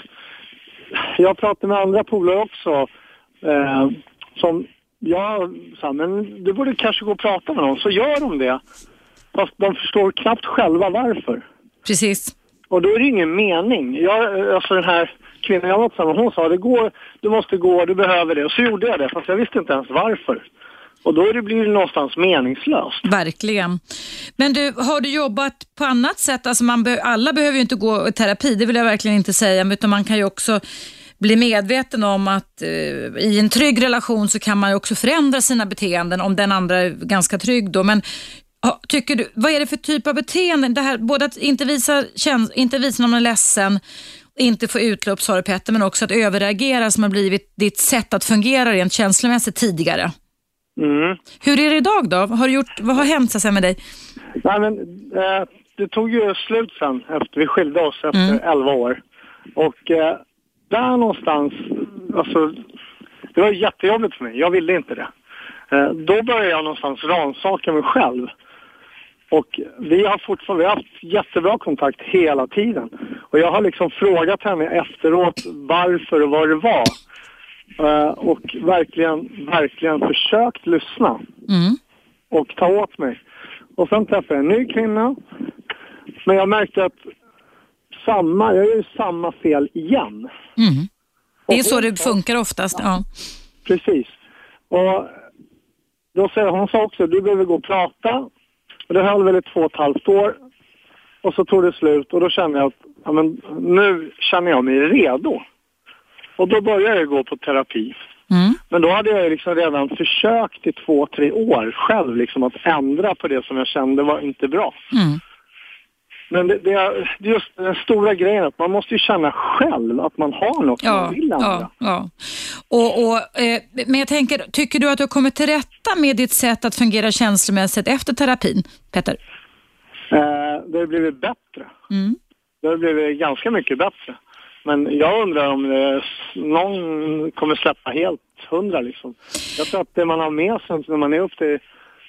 jag pratar med andra polare också eh, som jag sa, men du borde kanske gå och prata med någon. Så gör de det. Fast de förstår knappt själva varför. Precis. Och då är det ingen mening. Jag, alltså den här kvinnan jag var tillsammans med, hon sa det går, du måste gå, du behöver det. Och så gjorde jag det, fast jag visste inte ens varför. Och då blir det någonstans meningslöst. Verkligen. Men du, har du jobbat på annat sätt? Alltså man be alla behöver ju inte gå i terapi, det vill jag verkligen inte säga, utan man kan ju också bli medveten om att eh, i en trygg relation så kan man ju också förändra sina beteenden om den andra är ganska trygg då. Men tycker du, vad är det för typ av beteenden? Det här, både att inte visa, inte visa när man är ledsen, inte få utlopp sa du Petter, men också att överreagera som har blivit ditt sätt att fungera rent känslomässigt tidigare. Mm. Hur är det idag då? Har du gjort, vad har hänt så med dig? Nej, men, eh, det tog ju slut sen efter vi skilde oss efter mm. 11 år. Och eh, där någonstans, alltså, det var jättejobbigt för mig. Jag ville inte det. Eh, då började jag någonstans rannsaka mig själv. Och vi har fortfarande vi har haft jättebra kontakt hela tiden. Och jag har liksom frågat henne efteråt varför och vad det var. Uh, och verkligen, verkligen försökt lyssna. Mm. Och ta åt mig. Och sen träffade jag en ny kvinna. Men jag märkte att samma, jag gör samma fel igen. Mm. Det är så det funkar oftast. Ja. Precis. Och då säger hon sa också, du behöver gå och prata och det höll väl i två och ett halvt år. Och så tog det slut och då kände jag att ja, men, nu känner jag mig redo. Och då började jag gå på terapi. Mm. Men då hade jag liksom redan försökt i två, tre år själv liksom att ändra på det som jag kände var inte bra. Mm. Men det, det, är just den stora grejen att man måste ju känna själv att man har något ja, man vill ändra. Ja, ja. Och, och, eh, men jag tänker, tycker du att du har kommit till rätta med ditt sätt att fungera känslomässigt efter terapin, Petter? Eh, det har blivit bättre. Mm. Det har blivit ganska mycket bättre. Men jag undrar om det, någon kommer släppa helt hundra liksom. Jag tror att det man har med sig när man är upp till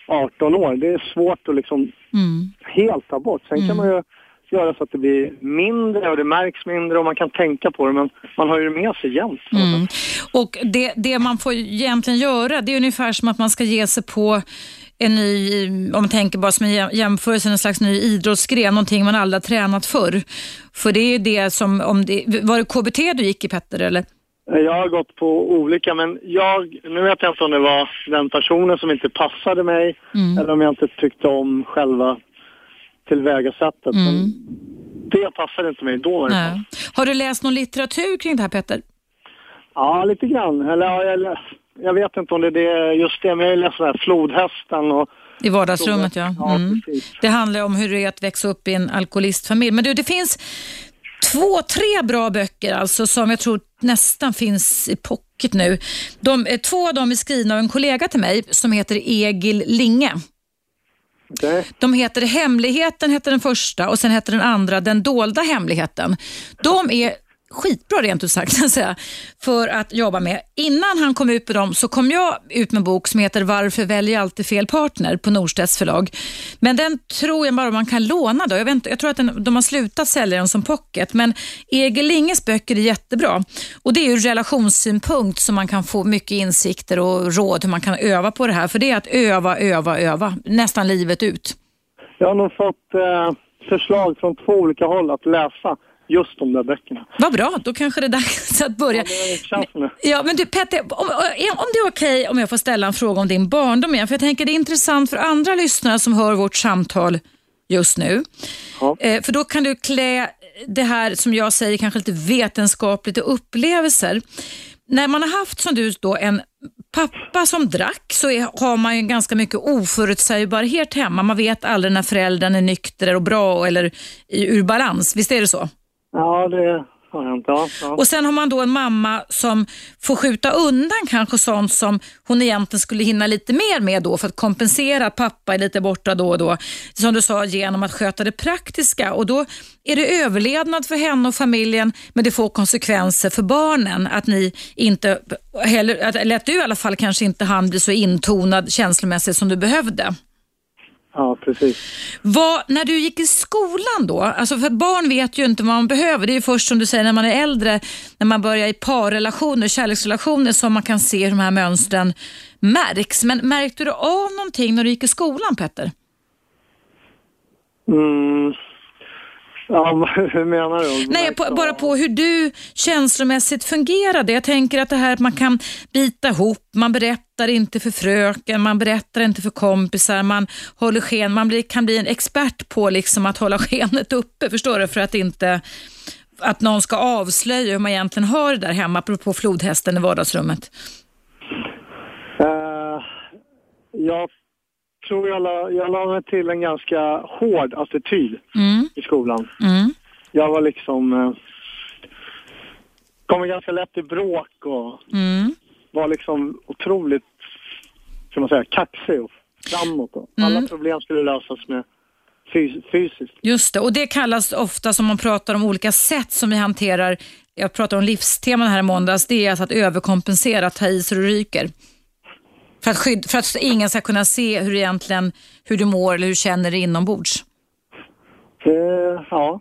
18 år. Det är svårt att liksom mm. helt ta bort. Sen mm. kan man ju göra så att det blir mindre och det märks mindre och man kan tänka på det men man har ju det med sig jämt. Mm. Och det, det man får egentligen göra det är ungefär som att man ska ge sig på en ny, om man tänker bara som en jämförelse, en slags ny idrottsgren, någonting man aldrig har tränat förr. För det är det som, om det, var det KBT du gick i Petter eller? Jag har gått på olika, men jag, nu vet jag inte om det var den personen som inte passade mig mm. eller om jag inte tyckte om själva tillvägasättet. Mm. Men det passade inte mig då. Nej. Har du läst någon litteratur kring det här Petter? Ja, lite grann. Eller jag, jag vet inte om det är just det, men jag läst här Flodhästen och i vardagsrummet, ja. Mm. det handlar om hur det är att växa upp i en alkoholistfamilj. Men du, det finns två, tre bra böcker alltså som jag tror nästan finns i pocket nu. De, eh, två av dem är skrivna av en kollega till mig som heter Egil Linge. De heter Hemligheten, heter den första och sen heter den andra Den dolda hemligheten. De är skitbra rent ut sagt *laughs* för att jobba med. Innan han kom ut med dem så kom jag ut med en bok som heter Varför väljer jag alltid fel partner på Norstedts förlag. Men den tror jag bara man kan låna då. Jag, vet, jag tror att den, de har slutat sälja den som pocket men Egil Linges böcker är jättebra och det är ur relationssynpunkt som man kan få mycket insikter och råd hur man kan öva på det här. För det är att öva, öva, öva nästan livet ut. Jag har nog fått eh, förslag från två olika håll att läsa just de där böckerna. Vad bra, då kanske det är dags *laughs* att börja. Ja, men, ja, men du Petter, om, om det är okej okay, om jag får ställa en fråga om din barndom igen, för jag tänker det är intressant för andra lyssnare som hör vårt samtal just nu. Ja. Eh, för då kan du klä det här som jag säger kanske lite vetenskapligt och upplevelser. När man har haft som du då en pappa som drack så är, har man ju ganska mycket oförutsägbarhet hemma. Man vet aldrig när föräldern är nykter och bra eller ur balans. Visst är det så? Ja, det har hänt. Ja, ja. Och sen har man då en mamma som får skjuta undan kanske sånt som hon egentligen skulle hinna lite mer med då för att kompensera att pappa är lite borta då och då. Som du sa, genom att sköta det praktiska. Och då är det överlevnad för henne och familjen men det får konsekvenser för barnen. Att ni inte, heller, eller att du i alla fall kanske inte hann bli så intonad känslomässigt som du behövde. Ja, precis. Vad, när du gick i skolan då, alltså för barn vet ju inte vad man behöver. Det är först som du säger när man är äldre, när man börjar i parrelationer, kärleksrelationer som man kan se hur de här mönstren märks. Men märkte du av någonting när du gick i skolan Petter? Mm, Ja, *laughs* hur menar du? Nej, på, bara på hur du känslomässigt fungerade. Jag tänker att det här att man kan bita ihop, man berättar inte för fröken, man berättar inte för kompisar, man håller sken, man blir, kan bli en expert på liksom att hålla *laughs* skenet uppe, förstår du? För att inte att någon ska avslöja hur man egentligen har det där hemma, apropå flodhästen i vardagsrummet. Uh, jag tror jag la, jag la mig till en ganska hård attityd mm. i skolan. Mm. Jag var liksom... Eh, kom ganska lätt i bråk och mm. var liksom otroligt, kan man säga, kaxig och framåt. Och Alla mm. problem skulle lösas med fysiskt. Just det, och det kallas ofta som man pratar om olika sätt som vi hanterar, jag pratar om livsteman här i måndags, det är alltså att överkompensera, ta i så du ryker. För att, skydd, för att ingen ska kunna se hur, egentligen, hur du mår eller hur du känner dig inombords? Eh, ja,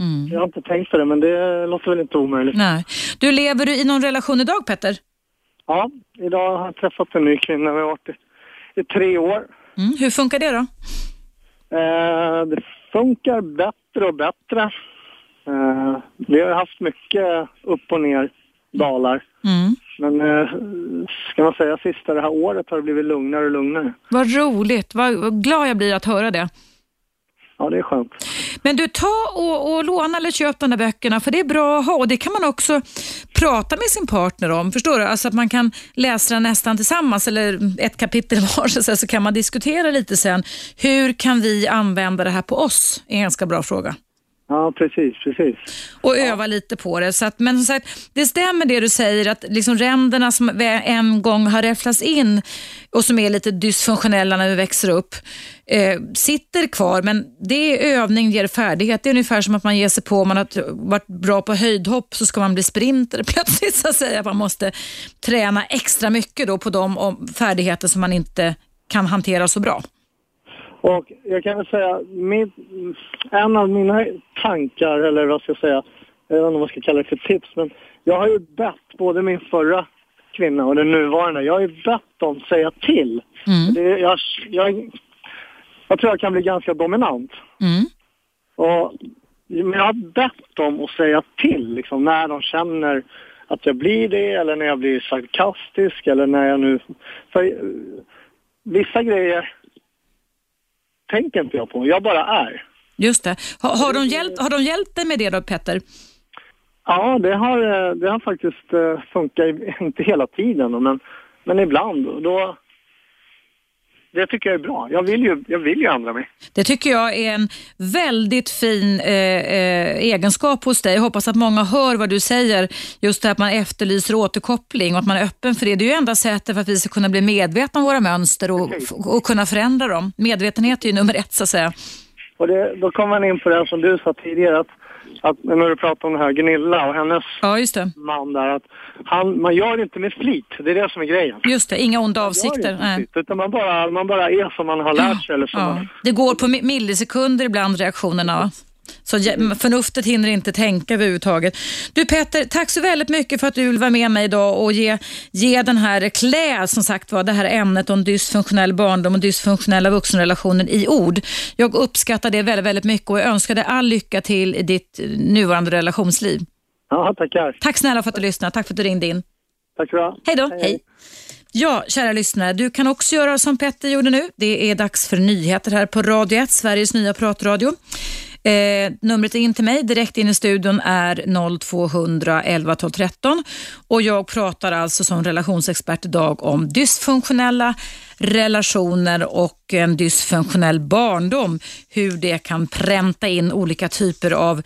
mm. jag har inte tänkt på det men det låter väl inte omöjligt. Nej. Du, lever du i någon relation idag Petter? Ja, idag har jag träffat en ny kvinna. Vi har varit i, i tre år. Mm. Hur funkar det då? Eh, det funkar bättre och bättre. Eh, vi har haft mycket upp och ner dalar. Mm. Men eh, ska man säga sista det här året har det blivit lugnare och lugnare. Vad roligt, vad glad jag blir att höra det. Ja, det är skönt. Men du, ta och, och låna eller köp de där böckerna för det är bra att ha och det kan man också prata med sin partner om. Förstår du? Alltså att man kan läsa den nästan tillsammans eller ett kapitel *laughs* var så, så kan man diskutera lite sen. Hur kan vi använda det här på oss? är en ganska bra fråga. Ja, precis, precis. Och öva lite på det. Så att, men som sagt, det stämmer det du säger att liksom ränderna som en gång har räfflats in och som är lite dysfunktionella när vi växer upp eh, sitter kvar. Men det är övning, ger färdighet. Det är ungefär som att man ger sig på, om man har varit bra på höjdhopp så ska man bli sprinter *laughs* plötsligt så att säga. Man måste träna extra mycket då på de färdigheter som man inte kan hantera så bra. Och jag kan väl säga, min, en av mina tankar, eller vad ska jag säga, jag vet inte vad man ska kalla det för tips, men jag har ju bett både min förra kvinna och den nuvarande, jag har ju bett dem säga till. Mm. Det, jag, jag, jag tror jag kan bli ganska dominant. Mm. Och, men jag har bett dem att säga till liksom, när de känner att jag blir det eller när jag blir sarkastisk eller när jag nu... För eh, vissa grejer tänker inte jag på, jag bara är. Just det. Har, har, de, hjälpt, har de hjälpt dig med det då, Petter? Ja, det har, eh, det har faktiskt eh, funkat, *laughs* inte hela tiden, men, men ibland. Då, det tycker jag är bra. Jag vill ju, jag vill ju ändra mig. Det tycker jag är en väldigt fin eh, eh, egenskap hos dig. Jag hoppas att många hör vad du säger. Just det att man efterlyser återkoppling och att man är öppen för det. Det är ju enda sättet för att vi ska kunna bli medvetna om våra mönster och, och kunna förändra dem. Medvetenhet är ju nummer ett så att säga. Och det, då kommer man in på det som du sa tidigare, att att när du pratar om det här Gunilla och hennes ja, just det. man där, att han, man gör det inte med flit. Det är det som är grejen. Just det, inga onda avsikter. Man flit, utan man bara, man bara är som man har lärt sig. Eller som ja. man... Det går på millisekunder ibland reaktionerna. Så förnuftet hinner inte tänka överhuvudtaget. Du Petter, tack så väldigt mycket för att du vill vara med mig idag och ge, ge den här, klä som sagt var det här ämnet om dysfunktionell barndom och dysfunktionella vuxenrelationer i ord. Jag uppskattar det väldigt, väldigt mycket och jag önskar dig all lycka till i ditt nuvarande relationsliv. Ja, tackar. Tack snälla för att du lyssnade. Tack för att du ringde in. Tack så Hej då. hej. hej. Ja, kära lyssnare, du kan också göra som Petter gjorde nu. Det är dags för nyheter här på Radio 1, Sveriges nya pratradio. Eh, numret in till mig direkt in i studion är 0200 11 12 13 och jag pratar alltså som relationsexpert idag om dysfunktionella relationer och en dysfunktionell barndom. Hur det kan pränta in olika typer av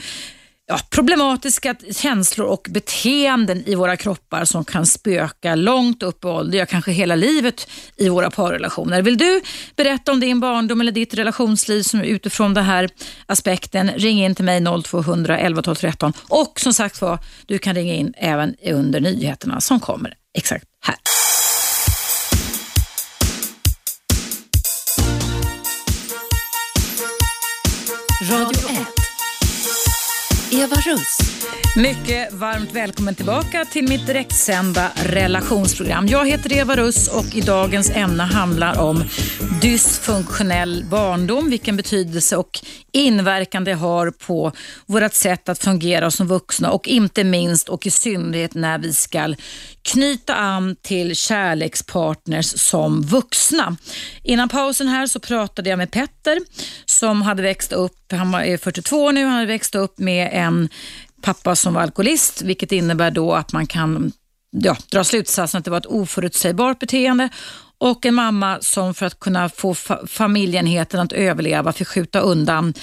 ja, problematiska känslor och beteenden i våra kroppar som kan spöka långt upp i ålder, ja kanske hela livet i våra parrelationer. Vill du berätta om din barndom eller ditt relationsliv som utifrån den här aspekten, ring in till mig 0200 11 12 13 och som sagt var, du kan ringa in även under nyheterna som kommer exakt här. Eva Russ. Mycket varmt välkommen tillbaka till mitt direktsända relationsprogram. Jag heter Eva Russ och i dagens ämne handlar om dysfunktionell barndom, vilken betydelse och inverkan det har på vårt sätt att fungera som vuxna och inte minst och i synnerhet när vi ska knyta an till kärlekspartners som vuxna. Innan pausen här så pratade jag med Petter som hade växt upp, han är 42 nu, han hade växt upp med en pappa som var alkoholist, vilket innebär då att man kan ja, dra slutsatsen att det var ett oförutsägbart beteende och en mamma som för att kunna få fa familjenheten att överleva fick skjuta undan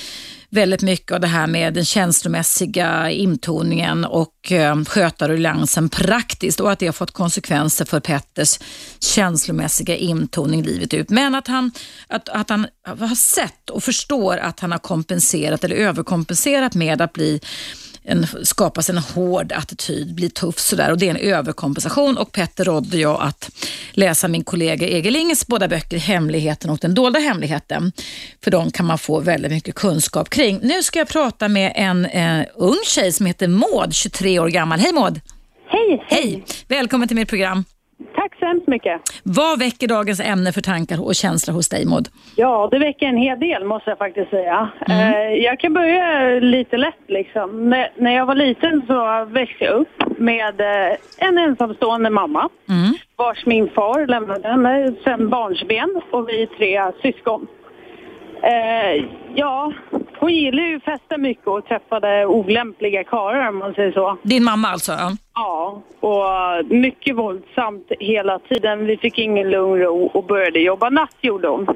väldigt mycket av det här med den känslomässiga intoningen och eh, sköta ruljangsen praktiskt och att det har fått konsekvenser för Petters känslomässiga intoning livet ut. Men att han, att, att han har sett och förstår att han har kompenserat eller överkompenserat med att bli en, skapas en hård attityd, blir tuff sådär och det är en överkompensation och Petter rådde jag att läsa min kollega Egelinges båda böcker Hemligheten och den dolda hemligheten. För de kan man få väldigt mycket kunskap kring. Nu ska jag prata med en eh, ung tjej som heter Maud, 23 år gammal. Hej Maud! Hej! Hej! Välkommen till mitt program. Tack så hemskt mycket. Vad väcker dagens ämne för tankar och känslor hos dig Maud? Ja, det väcker en hel del måste jag faktiskt säga. Mm. Eh, jag kan börja lite lätt liksom. När jag var liten så växte jag upp med eh, en ensamstående mamma mm. vars min far lämnade henne sen barnsben och vi tre syskon. Eh, ja, hon gillade ju att festa mycket och träffade olämpliga karlar om man säger så. Din mamma alltså? Ja. Och mycket våldsamt hela tiden. Vi fick ingen lugn ro och började jobba natt gjorde hon.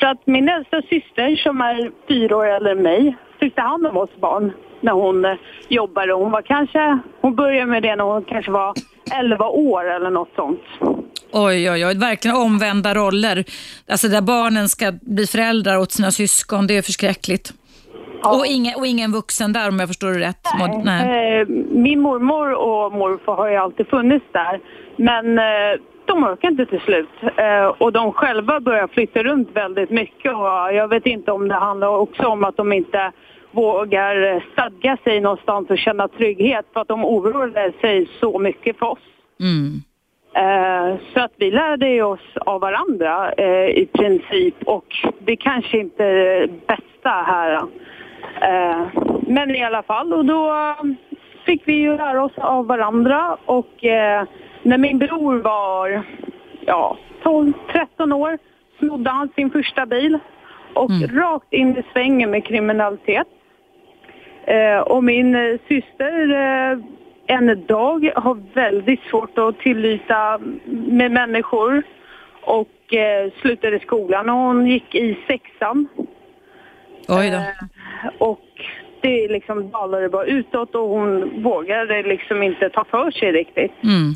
Så att min äldsta syster som är fyra år äldre än mig fick ta hand om oss barn när hon eh, jobbade. Hon var kanske, hon började med det när hon kanske var 11 år eller något sånt. Oj, oj, oj. Verkligen omvända roller. Alltså där barnen ska bli föräldrar åt sina syskon. Det är förskräckligt. Ja. Och, ingen, och ingen vuxen där om jag förstår det rätt? Nej. Nej. Eh, min mormor och morfar har ju alltid funnits där. Men eh, de orkar inte till slut. Eh, och de själva börjar flytta runt väldigt mycket. Och jag vet inte om det handlar också om att de inte vågar stadga sig någonstans och känna trygghet för att de oroade sig så mycket för oss. Mm. Eh, så att vi lärde oss av varandra eh, i princip och det kanske inte är det bästa här. Eh, men i alla fall, och då fick vi ju lära oss av varandra och när min bror var ja, 12-13 år snodde han sin första bil och mm. rakt in i svängen med kriminalitet. och min syster en dag har väldigt svårt att tillita med människor och eh, slutade skolan och hon gick i sexan. Oj då. Eh, och det liksom dalade bara utåt och hon vågade liksom inte ta för sig riktigt. Mm.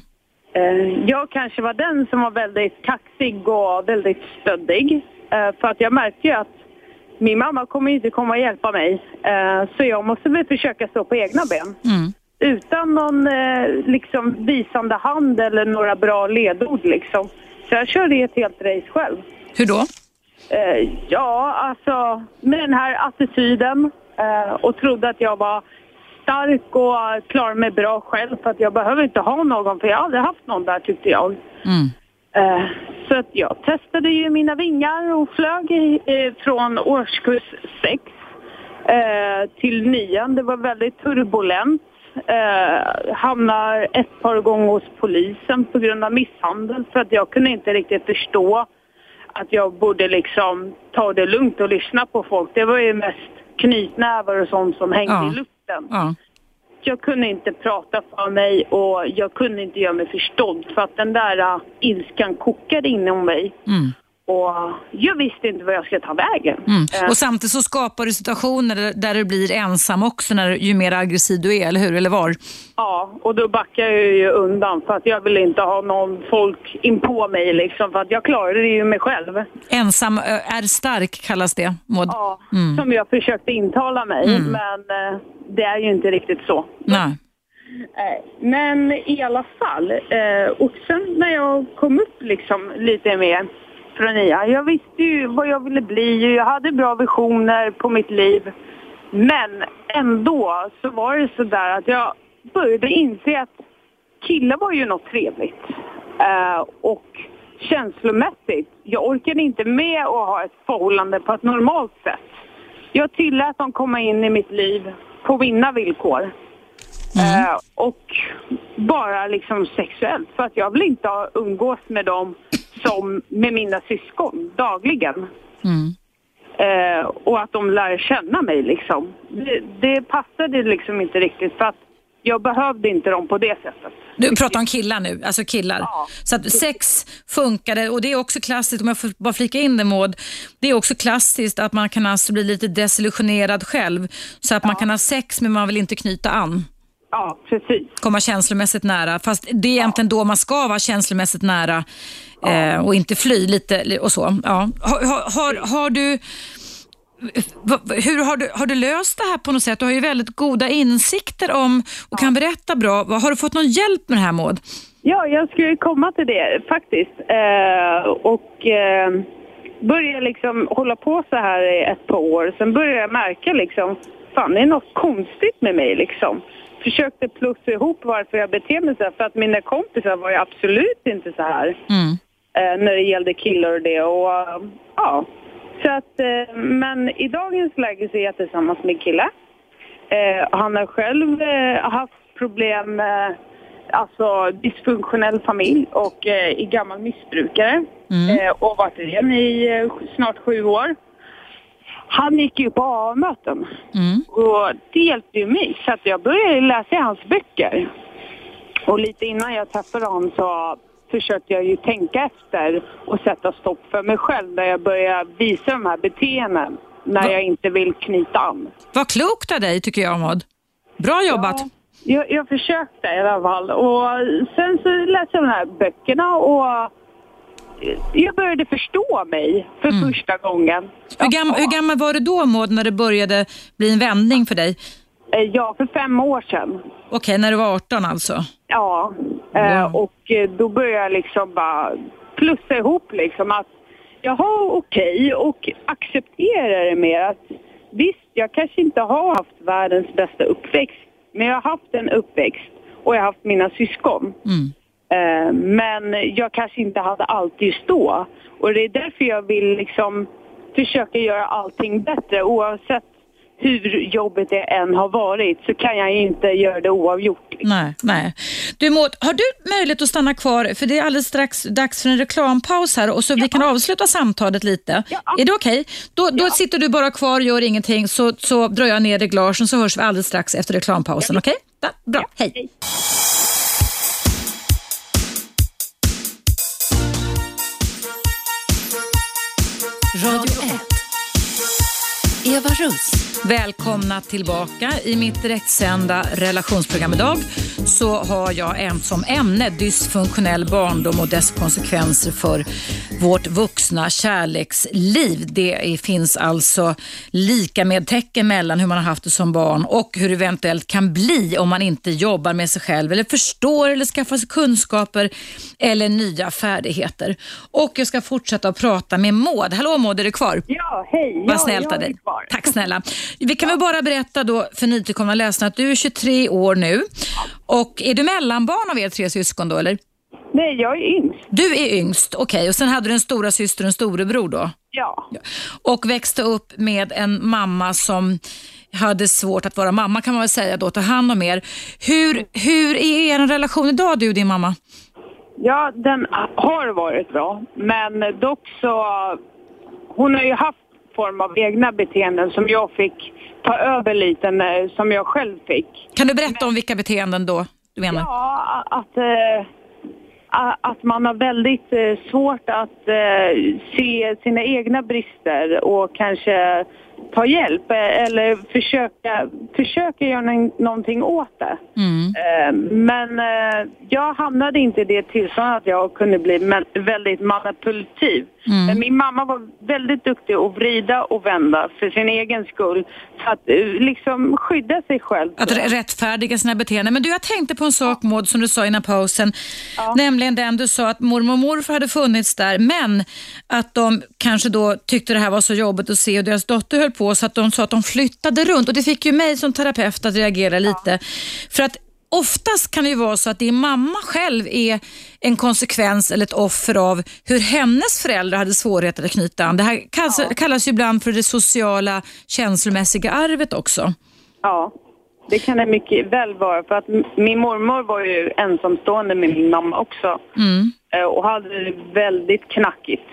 Eh, jag kanske var den som var väldigt kaxig och väldigt stöddig. Eh, för att jag märkte ju att min mamma kommer inte komma och hjälpa mig. Eh, så jag måste väl försöka stå på egna ben. Mm utan någon eh, liksom visande hand eller några bra ledord liksom. Så jag körde ett helt race själv. Hur då? Eh, ja, alltså med den här attityden eh, och trodde att jag var stark och klarade mig bra själv för att jag behöver inte ha någon för jag har aldrig haft någon där tyckte jag. Mm. Eh, så att jag testade ju mina vingar och flög eh, från årskurs 6 eh, till nian. Det var väldigt turbulent eh, hamnar ett par gånger hos polisen på grund av misshandel för att jag kunde inte riktigt förstå att jag borde liksom ta det lugnt och lyssna på folk. Det var ju mest knytnävar och sånt som hängde ja. i luften. Ja. Jag kunde inte prata för mig och jag kunde inte göra mig förstådd för att den där uh, ilskan kokade inom mig. Mm. Och jag visste inte vad jag skulle ta vägen. Mm. Eh. Och samtidigt så skapar du situationer där du blir ensam också när, ju mer aggressiv du är, eller hur? Eller var? Ja, och då backar jag ju undan för att jag vill inte ha någon folk in på mig liksom, för att jag klarar det ju mig själv. Ensam är stark kallas det, Maud. Ja, mm. som jag försökte intala mig, mm. men eh, det är ju inte riktigt så. Nej. Men i alla fall, eh, och sen när jag kom upp liksom lite mer från IA. Jag visste ju vad jag ville bli jag hade bra visioner på mitt liv. Men ändå så var det så där att jag började inse att killar var ju något trevligt. Uh, och känslomässigt, jag orkade inte med att ha ett förhållande på ett normalt sätt. Jag tillät dem komma in i mitt liv på mina villkor. Mm. Uh, och bara liksom sexuellt, för att jag vill inte umgås med dem som med mina syskon dagligen. Mm. Eh, och att de lär känna mig liksom. Det, det passade liksom inte riktigt för att jag behövde inte dem på det sättet. Du pratar om killar nu, alltså killar. Ja. Så att sex funkade och det är också klassiskt, om jag får bara flika in det Maud, det är också klassiskt att man kan alltså bli lite desillusionerad själv. Så att ja. man kan ha sex men man vill inte knyta an. Ja, precis. Komma känslomässigt nära. Fast det är egentligen ja. då man ska vara känslomässigt nära ja. eh, och inte fly lite och så. Ja. Har, har, har, du... Hur har du, har du löst det här på något sätt? Du har ju väldigt goda insikter om och kan berätta bra. Har du fått någon hjälp med det här Maud? Ja, jag skulle komma till det faktiskt. Eh, och eh, började liksom hålla på så här i ett par år. Sen började jag märka liksom, fan det är något konstigt med mig liksom försökte plussa ihop varför jag beter mig så här. För att mina kompisar var ju absolut inte så här. Mm. Eh, när det gällde killar och det. Och, uh, ja. Så att, eh, men i dagens läge så är jag tillsammans med en kille. Eh, han har själv eh, haft problem med alltså dysfunktionell familj och eh, är gammal missbrukare. Mm. och varit det i snart sju år. Han gick ju på A-möten mm. och det hjälpte ju mig så att jag började läsa hans böcker. Och lite innan jag träffade honom så försökte jag ju tänka efter och sätta stopp för mig själv när jag började visa de här beteenden när Va? jag inte vill knyta an. Vad klokt av dig tycker jag Maud. Bra jobbat. Ja, jag, jag försökte i alla fall och sen så läste jag de här böckerna och jag började förstå mig för mm. första gången. Hur, gam hur, gammal var du då Maud när det började bli en vändning för dig? Eh, ja, för fem år sedan. Okej, okay, när du var 18 alltså? Ja, eh, wow. och eh, då började jag liksom bara plussa ihop liksom att jaha okej okay, och acceptera det mer att visst, jag kanske inte har haft världens bästa uppväxt men jag har haft en uppväxt och jag har haft mina syskon. Mm. Eh, men jag kanske inte hade allt just då. Och det är därför jag vill liksom försöka göra allting bättre oavsett hur jobbet det än har varit så kan jag inte göra det oavgjort. Nej, nej. Du Maud, har du möjlighet att stanna kvar? För det är alldeles strax dags för en reklampaus här och så ja. vi kan avsluta samtalet lite. Ja. Är det okej? Okay? Då, då ja. sitter du bara kvar och gör ingenting så, så drar jag ner reglagen så hörs vi alldeles strax efter reklampausen. Okej? Okay? Bra, hej. hej. Radio 1. Eva Russ. Välkomna tillbaka. I mitt direktsända relationsprogram idag så har jag en som ämne dysfunktionell barndom och dess konsekvenser för vårt vuxna kärleksliv. Det finns alltså lika med tecken mellan hur man har haft det som barn och hur det eventuellt kan bli om man inte jobbar med sig själv eller förstår eller skaffar sig kunskaper eller nya färdigheter. Och jag ska fortsätta att prata med Maud. Hallå Maud, är du kvar? Ja, hej. Vad snällt av dig. Tack snälla. Vi kan väl bara berätta då för nytillkomna läsare att du är 23 år nu. Och är du mellanbarn av er tre syskon då eller? Nej, jag är yngst. Du är yngst, okej. Okay. Och sen hade du en stora syster och en storebror då? Ja. Och växte upp med en mamma som hade svårt att vara mamma kan man väl säga då, ta hand om er. Hur, hur är er relation idag du och din mamma? Ja, den har varit bra. Men dock så, hon har ju haft form av egna beteenden som jag fick ta över lite, som jag själv fick. Kan du berätta om vilka beteenden då du menar? Ja, att, äh, att man har väldigt äh, svårt att äh, se sina egna brister och kanske ta hjälp eller försöka, försöka göra någonting åt det. Mm. Men jag hamnade inte i det tillståndet att jag kunde bli väldigt manipulativ. Mm. Min mamma var väldigt duktig att vrida och vända för sin egen skull. För att eh, liksom skydda sig själv. Att rättfärdiga sina beteenden. Men du, jag tänkte på en sak Maud som du sa innan pausen. Ja. Nämligen den du sa att mormor och morfar hade funnits där men att de kanske då tyckte det här var så jobbigt att se och deras dotter höll på så att de sa att de flyttade runt. Och det fick ju mig som terapeut att reagera lite. Ja. För att oftast kan det ju vara så att din mamma själv är en konsekvens eller ett offer av hur hennes föräldrar hade svårigheter att knyta an. Det här kallas, ja. kallas ju ibland för det sociala känslomässiga arvet också. Ja, det kan det mycket väl vara. För att min mormor var ju ensamstående med min mamma också. Mm. Eh, och hade det väldigt knackigt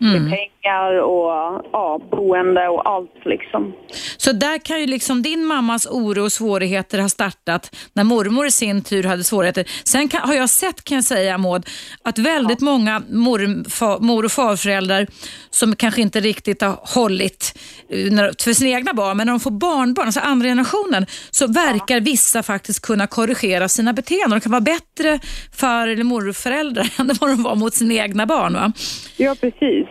mm. med pengar och ja, boende och allt liksom. Så där kan ju liksom din mammas oro och svårigheter ha startat när mormor i sin tur hade svårigheter. Sen kan, har jag sett kan jag säga Maud, att väldigt ja. många mor, fa, mor och farföräldrar som kanske inte riktigt har hållit eh, för sina egna barn, men när de får barnbarn, alltså andra generationen, så verkar ja. vissa faktiskt kunna korrigera sina beteenden. De kan vara bättre far eller morföräldrar *laughs* än vad de var mot sina egna barn. Va? Ja, precis.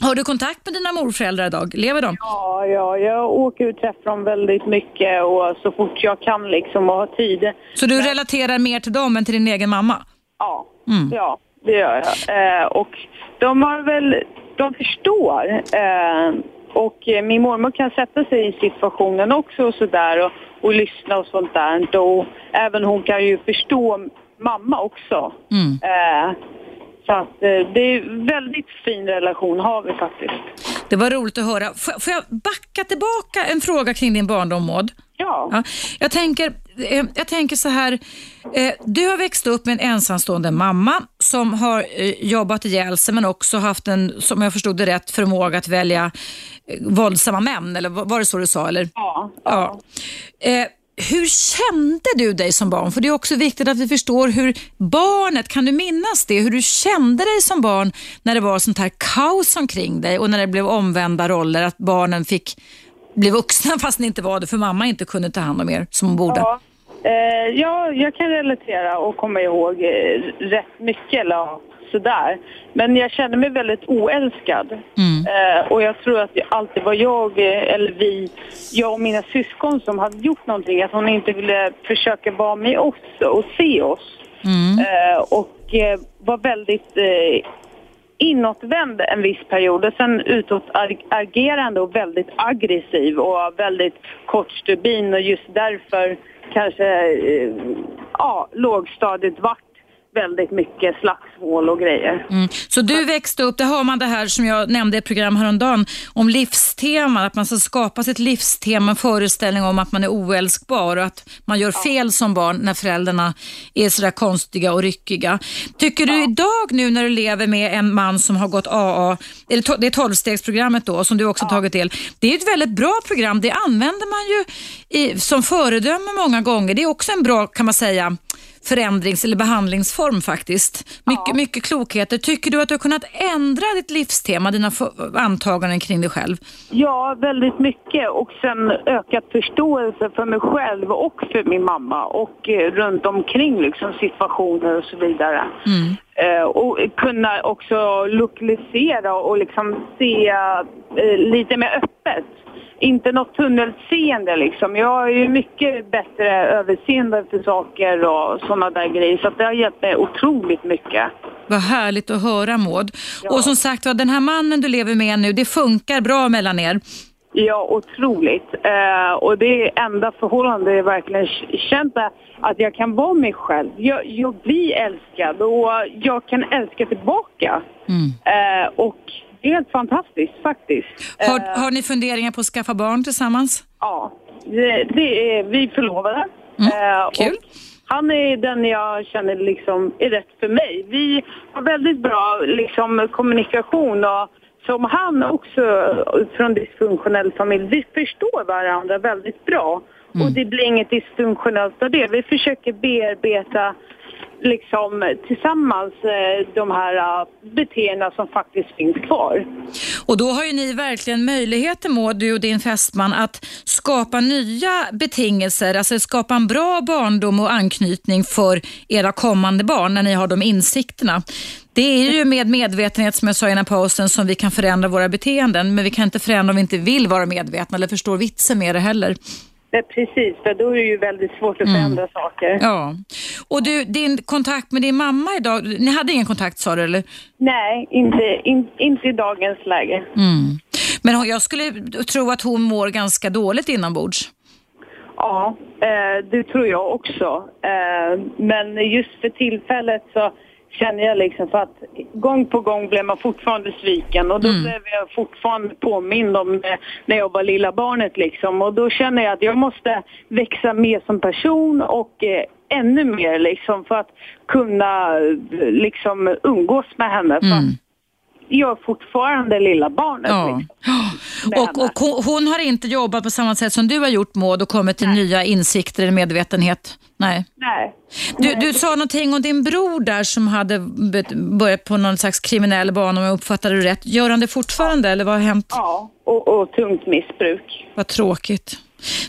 Har du kontakt med dina morföräldrar idag? Lever de? Ja, ja, jag åker och träffar dem väldigt mycket och så fort jag kan liksom och har tid. Så du Men... relaterar mer till dem än till din egen mamma? Ja, mm. ja det gör jag. Eh, och de har väl, de förstår. Eh, och min mormor kan sätta sig i situationen också och sådär och, och lyssna och sånt där. Och även hon kan ju förstå mamma också. Mm. Eh, så att eh, det är en väldigt fin relation har vi faktiskt. Det var roligt att höra. Får, jag backa tillbaka en fråga kring din barndom Maud? Ja. ja. Jag, tänker, eh, jag tänker så här, eh, du har växt upp med en ensamstående mamma som har jobbat ihjäl sig men också haft en, som jag förstod det rätt, förmåga att välja våldsamma män. Eller var det så du sa? Eller? Ja. ja. ja. Hur kände du dig som barn? För det är också viktigt att vi förstår hur barnet, kan du minnas det? Hur du kände dig som barn när det var sånt här kaos omkring dig och när det blev omvända roller, att barnen fick bli vuxna *laughs* fast ni inte var det för mamma inte kunde ta hand om er som hon borde. Ja, eh, ja jag kan relatera och komma ihåg eh, rätt mycket. Eller, sådär. Men jag kände mig väldigt oälskad. Mm. Eh, och jag tror att det alltid var jag, eh, eller vi, jag och mina syskon som hade gjort någonting. Att hon inte ville försöka vara med oss och se oss. Mm. Eh, och eh, var väldigt eh, inåtvänd en viss period och sen utåtagerande och väldigt aggressiv och väldigt kort stubin och just därför kanske eh, ja, lågstadiet vart väldigt mycket slagsmål och grejer. Mm. Så du växte upp, det har man det här som jag nämnde i ett program häromdagen, om livstema, att man ska skapa sitt livstema, en föreställning om att man är oälskbar och att man gör fel som barn när föräldrarna är sådär konstiga och ryckiga. Tycker du ja. idag nu när du lever med en man som har gått AA, eller det är tolvstegsprogrammet då, som du också ja. tagit del, det är ett väldigt bra program, det använder man ju i, som föredöme många gånger. Det är också en bra, kan man säga, förändrings eller behandlingsform faktiskt. Mycket, ja. mycket klokheter. Tycker du att du har kunnat ändra ditt livstema, dina antaganden kring dig själv? Ja, väldigt mycket och sen ökat förståelse för mig själv och för min mamma och eh, runt omkring liksom situationer och så vidare. Mm. Eh, och kunna också lokalisera och liksom se eh, lite mer öppet inte något tunnelseende liksom. Jag har ju mycket bättre överseende för saker och sådana där grejer. Så det har hjälpt mig otroligt mycket. Vad härligt att höra Maud. Ja. Och som sagt den här mannen du lever med nu, det funkar bra mellan er? Ja, otroligt. Eh, och det är enda förhållandet jag verkligen känt att jag kan vara mig själv. Jag, jag blir älskad och jag kan älska tillbaka. Mm. Eh, och helt fantastiskt faktiskt. Har, uh, har ni funderingar på att skaffa barn tillsammans? Ja, det, det är, vi förlovade. Mm, uh, kul. Han är den jag känner liksom är rätt för mig. Vi har väldigt bra liksom, kommunikation och som han också från dysfunktionell familj, vi förstår varandra väldigt bra. Mm. Och det blir inget dysfunktionellt av det. Vi försöker bearbeta liksom tillsammans eh, de här eh, beteendena som faktiskt finns kvar. Och då har ju ni verkligen möjligheten, Maud, du och din fästman, att skapa nya betingelser, alltså skapa en bra barndom och anknytning för era kommande barn när ni har de insikterna. Det är ju med medvetenhet, som jag sa innan pausen, som vi kan förändra våra beteenden, men vi kan inte förändra om vi inte vill vara medvetna eller förstår vitsen med det heller. Det precis, för då är det ju väldigt svårt att förändra mm. saker. Ja. Och du, din kontakt med din mamma idag, ni hade ingen kontakt sa du eller? Nej, inte, in, inte i dagens läge. Mm. Men jag skulle tro att hon mår ganska dåligt inombords. Ja, eh, det tror jag också. Eh, men just för tillfället så känner jag liksom för att gång på gång blev man fortfarande sviken och då mm. blev jag fortfarande påmind om det när jag var lilla barnet liksom och då känner jag att jag måste växa mer som person och eh, ännu mer liksom för att kunna liksom umgås med henne. Mm jag är fortfarande lilla barnet. Ja. Liksom, och, och, hon har inte jobbat på samma sätt som du har gjort Maud och kommit till Nej. nya insikter eller medvetenhet? Nej. Nej. Du, du sa någonting om din bror där som hade börjat på någon slags kriminell bana om jag uppfattade det rätt. Gör han det fortfarande eller vad har hänt? Ja, och, och tungt missbruk. Vad tråkigt.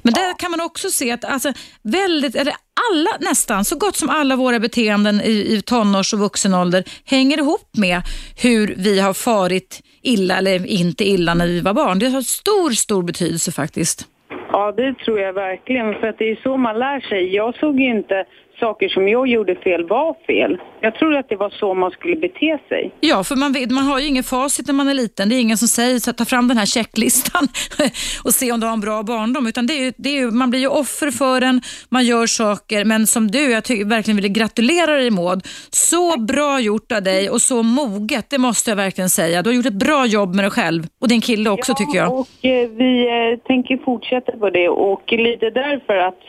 Men där kan man också se att alltså, väldigt, eller alla, nästan så gott som alla våra beteenden i, i tonårs och vuxenålder hänger ihop med hur vi har farit illa eller inte illa när vi var barn. Det har stor, stor betydelse faktiskt. Ja, det tror jag verkligen, för att det är så man lär sig. Jag såg ju inte saker som jag gjorde fel var fel. Jag tror att det var så man skulle bete sig. Ja, för man, vet, man har ju ingen facit när man är liten. Det är ingen som säger så ta fram den här checklistan *laughs* och se om du har en bra barndom. Utan det är, det är, man blir ju offer för den, man gör saker. Men som du, jag tycker, verkligen vill gratulera dig Maud. Så bra gjort av dig och så moget, det måste jag verkligen säga. Du har gjort ett bra jobb med dig själv och din kille också ja, tycker jag. och eh, vi eh, tänker fortsätta på det och lite därför att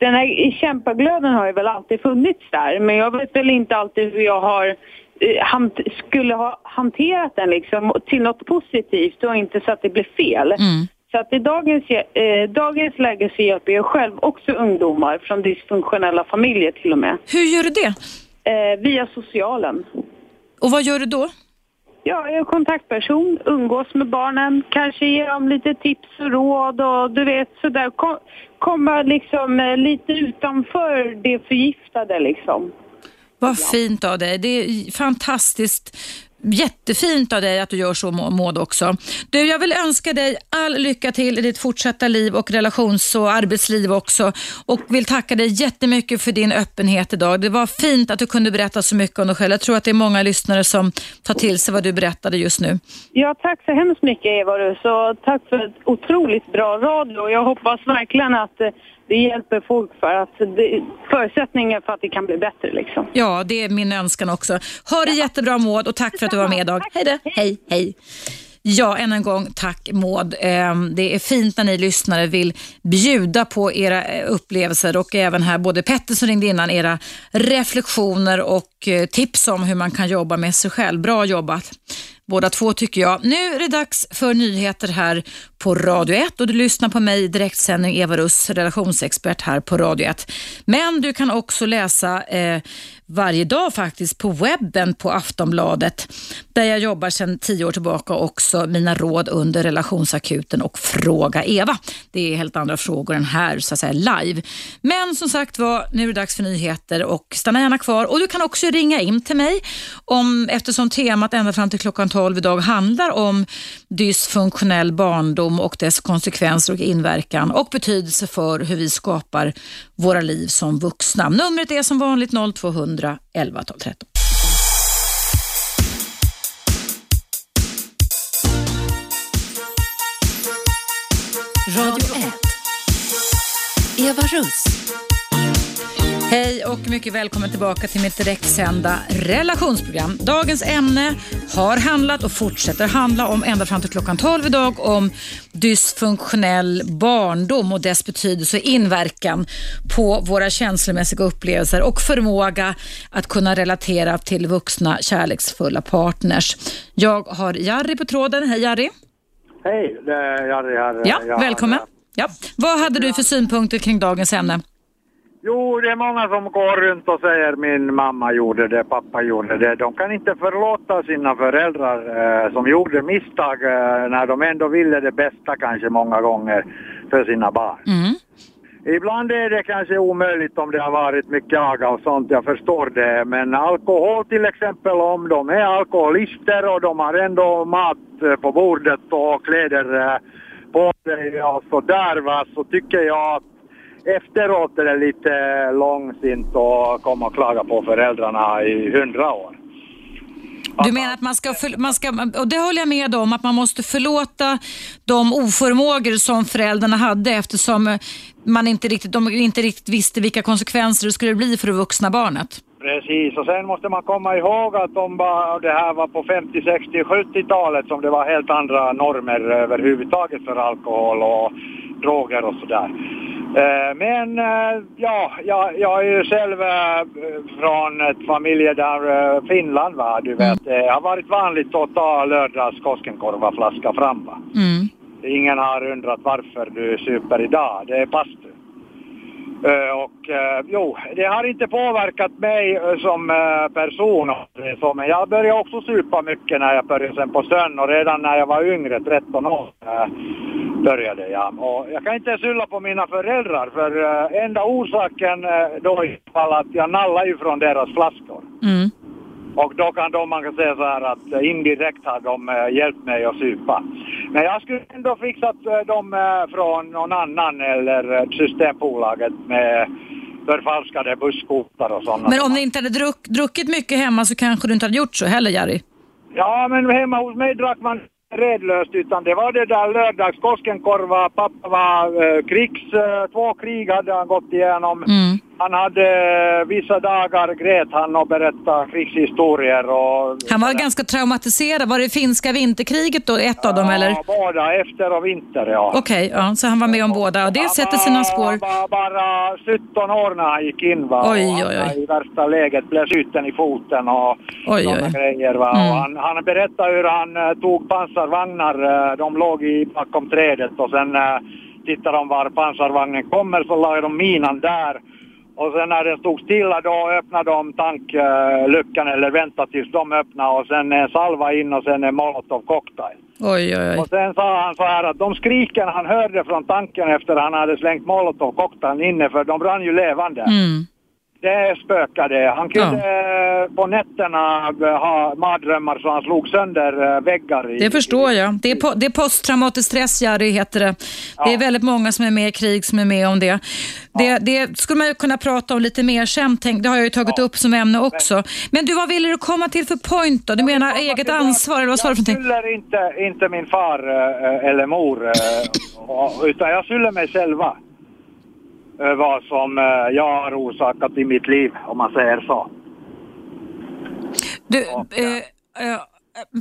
den här kämpaglöden har ju väl alltid funnits där, men jag vet väl inte alltid hur jag har eh, skulle ha hanterat den liksom till något positivt och inte så att det blir fel. Mm. Så att i dagens, eh, dagens läge så hjälper jag själv också ungdomar från dysfunktionella familjer till och med. Hur gör du det? Eh, via socialen. Och vad gör du då? Ja, jag är kontaktperson, umgås med barnen, kanske ger dem lite tips och råd och du vet sådär. Kom, komma liksom eh, lite utanför det förgiftade liksom. Vad fint av dig. Det är fantastiskt Jättefint av dig att du gör så Maud också. Du, jag vill önska dig all lycka till i ditt fortsatta liv och relations och arbetsliv också och vill tacka dig jättemycket för din öppenhet idag. Det var fint att du kunde berätta så mycket om dig själv. Jag tror att det är många lyssnare som tar till sig vad du berättade just nu. Ja, tack så hemskt mycket Eva. Så tack för ett otroligt bra radio. Jag hoppas verkligen att eh, det hjälper folk för att det, förutsättningar för att det kan bli bättre liksom. Ja, det är min önskan också. Ha det jättebra Maud och tack för att du var med idag. Hej då. Hej, hej. Ja, än en gång tack Maud. Ehm, det är fint när ni lyssnare vill bjuda på era eh, upplevelser och även här både Petter som ringde innan, era reflektioner och eh, tips om hur man kan jobba med sig själv. Bra jobbat båda två tycker jag. Nu är det dags för nyheter här på Radio 1 och du lyssnar på mig i direktsändning Eva Russ, relationsexpert här på Radio 1. Men du kan också läsa eh, varje dag faktiskt på webben på Aftonbladet där jag jobbar sedan tio år tillbaka också mina råd under relationsakuten och Fråga Eva. Det är helt andra frågor än här så att säga live. Men som sagt var, nu är det dags för nyheter och stanna gärna kvar och du kan också ringa in till mig om, eftersom temat ända fram till klockan 12 idag handlar om dysfunktionell barndom och dess konsekvenser och inverkan och betydelse för hur vi skapar våra liv som vuxna. Numret är som vanligt 0200 11 12 13. Radio 1. Eva Russ. Hej och mycket välkommen tillbaka till mitt direktsända relationsprogram. Dagens ämne har handlat och fortsätter handla om ända fram till klockan 12 idag om dysfunktionell barndom och dess betydelse och inverkan på våra känslomässiga upplevelser och förmåga att kunna relatera till vuxna kärleksfulla partners. Jag har Jari på tråden. Hej Jari! Hej, det är Jari här. Ja, välkommen. Ja. Vad hade du för synpunkter kring dagens ämne? Jo, det är många som går runt och säger min mamma gjorde det, pappa gjorde det. De kan inte förlåta sina föräldrar eh, som gjorde misstag eh, när de ändå ville det bästa kanske många gånger för sina barn. Mm. Ibland är det kanske omöjligt om det har varit mycket aga och sånt, jag förstår det. Men alkohol till exempel, om de är alkoholister och de har ändå mat eh, på bordet och kläder eh, på sig och sådär va, så tycker jag att efteråt är det lite långsint att komma och klaga på föräldrarna i hundra år. Du menar att man ska, man ska, och det håller jag med om, att man måste förlåta de oförmågor som föräldrarna hade eftersom man inte riktigt, de inte riktigt visste vilka konsekvenser det skulle bli för det vuxna barnet. Precis, och sen måste man komma ihåg att de bara, det här var på 50, 60, 70-talet som det var helt andra normer överhuvudtaget för alkohol och droger och sådär. Eh, men eh, ja, jag, jag är ju själv eh, från ett familje där Finland va, du vet. Det har varit vanligt att ta lördags Koskenkorva-flaska fram va. Mm. Ingen har undrat varför du super idag, det är bastu. Eh, och eh, jo, det har inte påverkat mig eh, som person, så, men jag började också supa mycket när jag började sen på sön och redan när jag var yngre, 13 år, började jag. Och jag kan inte skylla på mina föräldrar för enda orsaken då i fall att jag nallade ju från deras flaskor. Mm. Och då kan de, man kan säga så här att eh, indirekt har de eh, hjälpt mig att supa. Men jag skulle ändå fixat eh, dem från någon annan eller Systembolaget med förfalskade busskort och sådana. Men om ni inte hade druck, druckit mycket hemma så kanske du inte hade gjort så heller, Jari? Ja, men hemma hos mig drack man redlöst utan det var det där lördags Koskenkorva, pappa var eh, krigs, eh, två krig hade han gått igenom. Mm. Han hade eh, vissa dagar grät han och berättade krigshistorier och... Han var ganska traumatiserad. Var det finska vinterkriget då, ett av dem eller? Ja, båda, efter och vinter ja. Okej, okay, ja, så han var med om båda och det han sätter sina spår. Han var bara 17 år när han gick in va. Oj, oj, oj. I värsta läget blev skjuten i foten och oj, sådana oj. grejer va. Mm. Han, han berättade hur han uh, tog pansarvagnar, uh, de låg i, bakom trädet och sen tittade de var pansarvagnen kommer så lade de minan där och sen när den stod stilla då öppnade de tankluckan eller väntade tills de öppnade och sen en salva in och sen en molotov cocktail. Oj, oj, oj. Och sen sa han så här att de skriken han hörde från tanken efter han hade slängt molotov cocktail inne för de brann ju levande. Mm det spökade. Han kunde ja. på nätterna ha mardrömmar så han slog sönder eh, väggar. I, det förstår jag. Det är, po det är posttraumatisk stress, Jari, heter det. Ja. Det är väldigt många som är med i krig som är med om det. Det, ja. det skulle man ju kunna prata om lite mer sen. Det har jag ju tagit upp som ämne också. Men du, vad ville du komma till för point då? Du menar eget ansvar, eller vad sa du för någonting? Jag skyller inte, inte min far eh, eller mor, eh, utan jag skyller mig själva. Vad som jag har orsakat i mitt liv, om man säger så. Du, och, eh,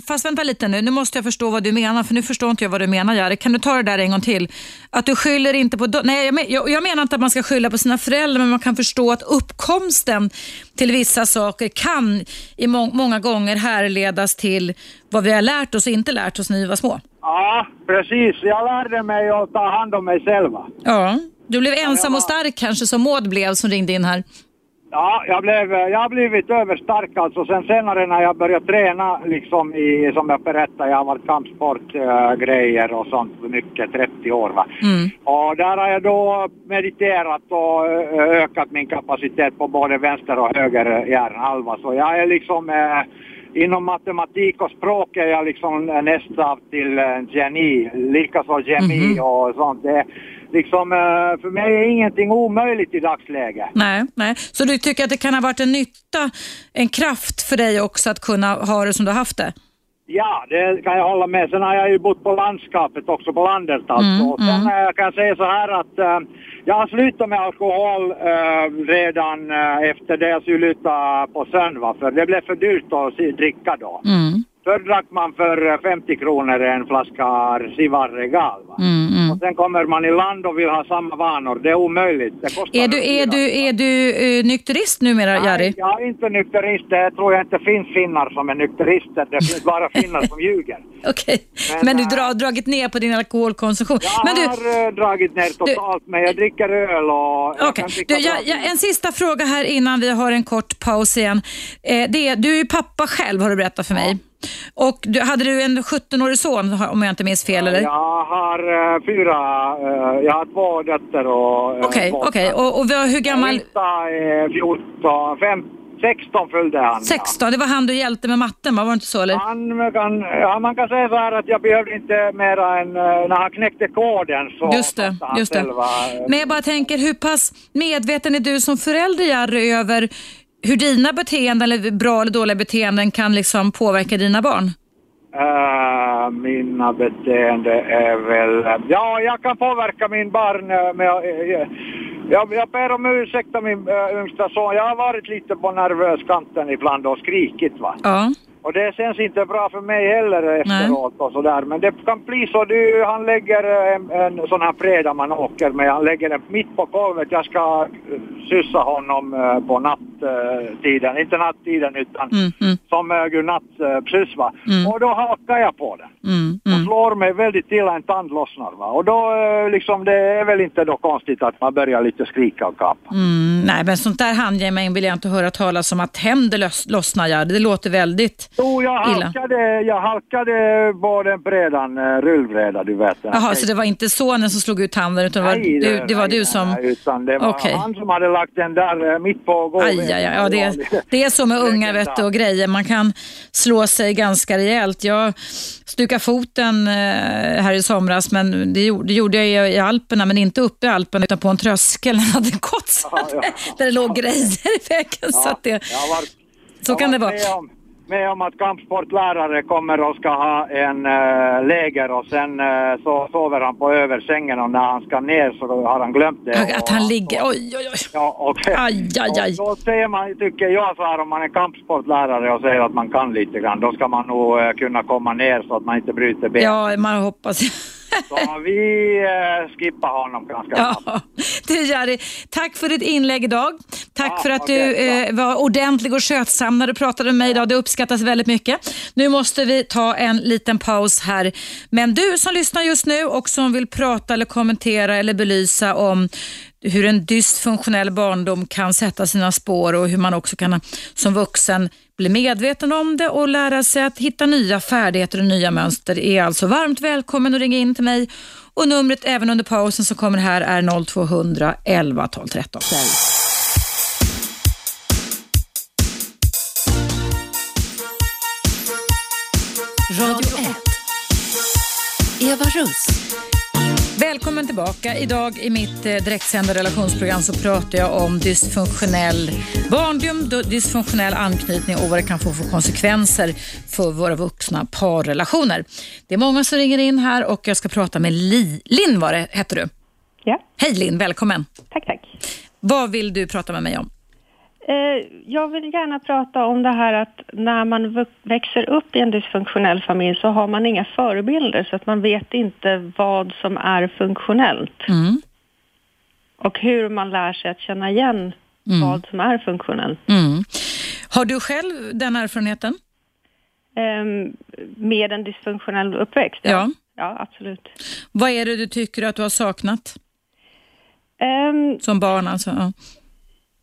Fast vänta lite nu, nu måste jag förstå vad du menar, för nu förstår inte jag vad du menar Jari. Kan du ta det där en gång till? Att du skyller inte på... Nej, jag, men, jag, jag, menar inte att man ska skylla på sina föräldrar, men man kan förstå att uppkomsten till vissa saker kan i må många gånger härledas till vad vi har lärt oss och inte lärt oss när vi var små. Ja, precis. Jag lärde mig att ta hand om mig själva. Ja, du blev ensam och stark kanske som Maud blev som ringde in här. Ja, jag, blev, jag har blivit överstark alltså. Sen senare när jag började träna, liksom i, som jag berättade, jag har varit kampsportgrejer äh, och sånt mycket, 30 år va. Mm. Och där har jag då mediterat och ökat min kapacitet på både vänster och höger hjärnhalva. Så jag är liksom äh, inom matematik och språk är jag liksom nästa till geni, likaså geni mm -hmm. och sånt. Det, liksom, eh, för mig är ingenting omöjligt i dagsläget. Nej, nej. Så du tycker att det kan ha varit en nytta, en kraft för dig också att kunna ha det som du har haft det? Ja, det kan jag hålla med. Sen har jag ju bott på landskapet också, på landet alltså. Mm, Sen mm. Eh, kan jag säga så här att äh, jag har slutat med alkohol äh, redan äh, efter det jag slutade på söndag, för det blev för dyrt att dricka då. Mm. Förr drack man för 50 kronor en flaska Sivar Regal. Mm, mm. Och sen kommer man i land och vill ha samma vanor. Det är omöjligt. Det är du, är du, är du uh, nykterist numera, Jari? Nej, jag är inte nykterist. Det tror jag inte finns finnar som är nykterister. Det finns bara *laughs* finnar som ljuger. Okej, okay. men, men, du äh, har dragit ner på din alkoholkonsumtion. Jag men du, har uh, dragit ner totalt, du, men jag dricker öl och... Okay. en sista fråga här innan vi har en kort paus igen. Eh, det är, du är ju pappa själv har du berättat för mig. Ja. Och du, hade du en 17-årig son om jag inte minns fel? Eller? Jag har uh, fyra, uh, jag har två döttrar och... Eh, okej, uh, okej. Okay. Och, och hur gammal? Yngsta är 14, 5, 16 fyllde han. 16, ja. det var han du hjälpte med matten va? Var det inte så eller? Han kan, ja, man kan säga så här att jag behövde inte mera än när han knäckte koden så Just det, just det. Själva, Men jag bara tänker, hur pass medveten är du som förälder Jerry över hur dina beteenden, eller bra eller dåliga beteenden, kan liksom påverka dina barn? Uh, mina beteenden är väl... Ja, jag kan påverka min barn med... Uh, jag, jag ber om ursäkt min uh, yngsta son. Jag har varit lite på nervös kanten ibland och skrikit va. Ja. Och det känns inte bra för mig heller efteråt Nej. och sådär. Men det kan bli så. Du, han lägger en, en sån här fredag man åker med. Han lägger den mitt på golvet. Jag ska syssa honom uh, på nattiden. Inte nattiden utan mm, mm. som godnattpuss va. Mm. Och då hakar jag på den. Mm, mm. Och slår mig väldigt illa. En tand lossnar va. Och då liksom det är väl inte då konstigt att man börjar lite skrika och kapa. Mm, nej men sånt där handgemäng vill jag inte höra talas om att händer lossnar. Det låter väldigt Jo, jag halkade, jag halkade på den brädan, eh, rullbräda du vet. Jaha, så det var inte sonen som slog ut handen utan nej, det, var, du, det var nej, du som... Nej, utan det var okay. han som hade lagt den där eh, mitt på golvet. Aj, aj, aj. Ja, det, det är så med unga vet du, och grejer. Man kan slå sig ganska rejält. Jag stukade foten eh, här i somras, men det gjorde, det gjorde jag i Alperna, men inte uppe i Alperna utan på en tröskel. Jag hade gått ja, ja. där det låg grejer i vägen. Så det, var, så kan det vara med om att kampsportlärare kommer och ska ha en äh, läger och sen äh, så sover han på översängen och när han ska ner så har han glömt det. Att han ligger, oj oj oj. Ja, och, aj, aj, aj. Och då säger man, tycker jag så här om man är kampsportlärare och säger att man kan lite grann, då ska man nog äh, kunna komma ner så att man inte bryter ben. Ja, man hoppas *laughs* så vi eh, skippar honom ganska snabbt. Ja. Du Jari, tack för ditt inlägg idag. Tack ja, för att okay, du eh, var ordentlig och skötsam när du pratade med mig idag. Det uppskattas väldigt mycket. Nu måste vi ta en liten paus här. Men du som lyssnar just nu och som vill prata eller kommentera eller belysa om hur en dysfunktionell barndom kan sätta sina spår och hur man också kan som vuxen bli medveten om det och lära sig att hitta nya färdigheter och nya mönster är alltså varmt välkommen att ringa in till mig och numret även under pausen som kommer här är 0200 11 12 13. Radio 1. Eva Russ. Välkommen tillbaka. Idag i mitt eh, direktsända relationsprogram så pratar jag om dysfunktionell barndom, dysfunktionell anknytning och vad det kan få för konsekvenser för våra vuxna parrelationer. Det är många som ringer in här och jag ska prata med Li Linn var det, heter du? Ja. Hej Linn, välkommen. Tack, tack. Vad vill du prata med mig om? Eh, jag vill gärna prata om det här att när man växer upp i en dysfunktionell familj så har man inga förebilder så att man vet inte vad som är funktionellt. Mm. Och hur man lär sig att känna igen mm. vad som är funktionellt. Mm. Har du själv den erfarenheten? Um, med en dysfunktionell uppväxt? Ja. ja. ja. absolut. Vad är det du tycker att du har saknat? Um, Som barn alltså? Ja.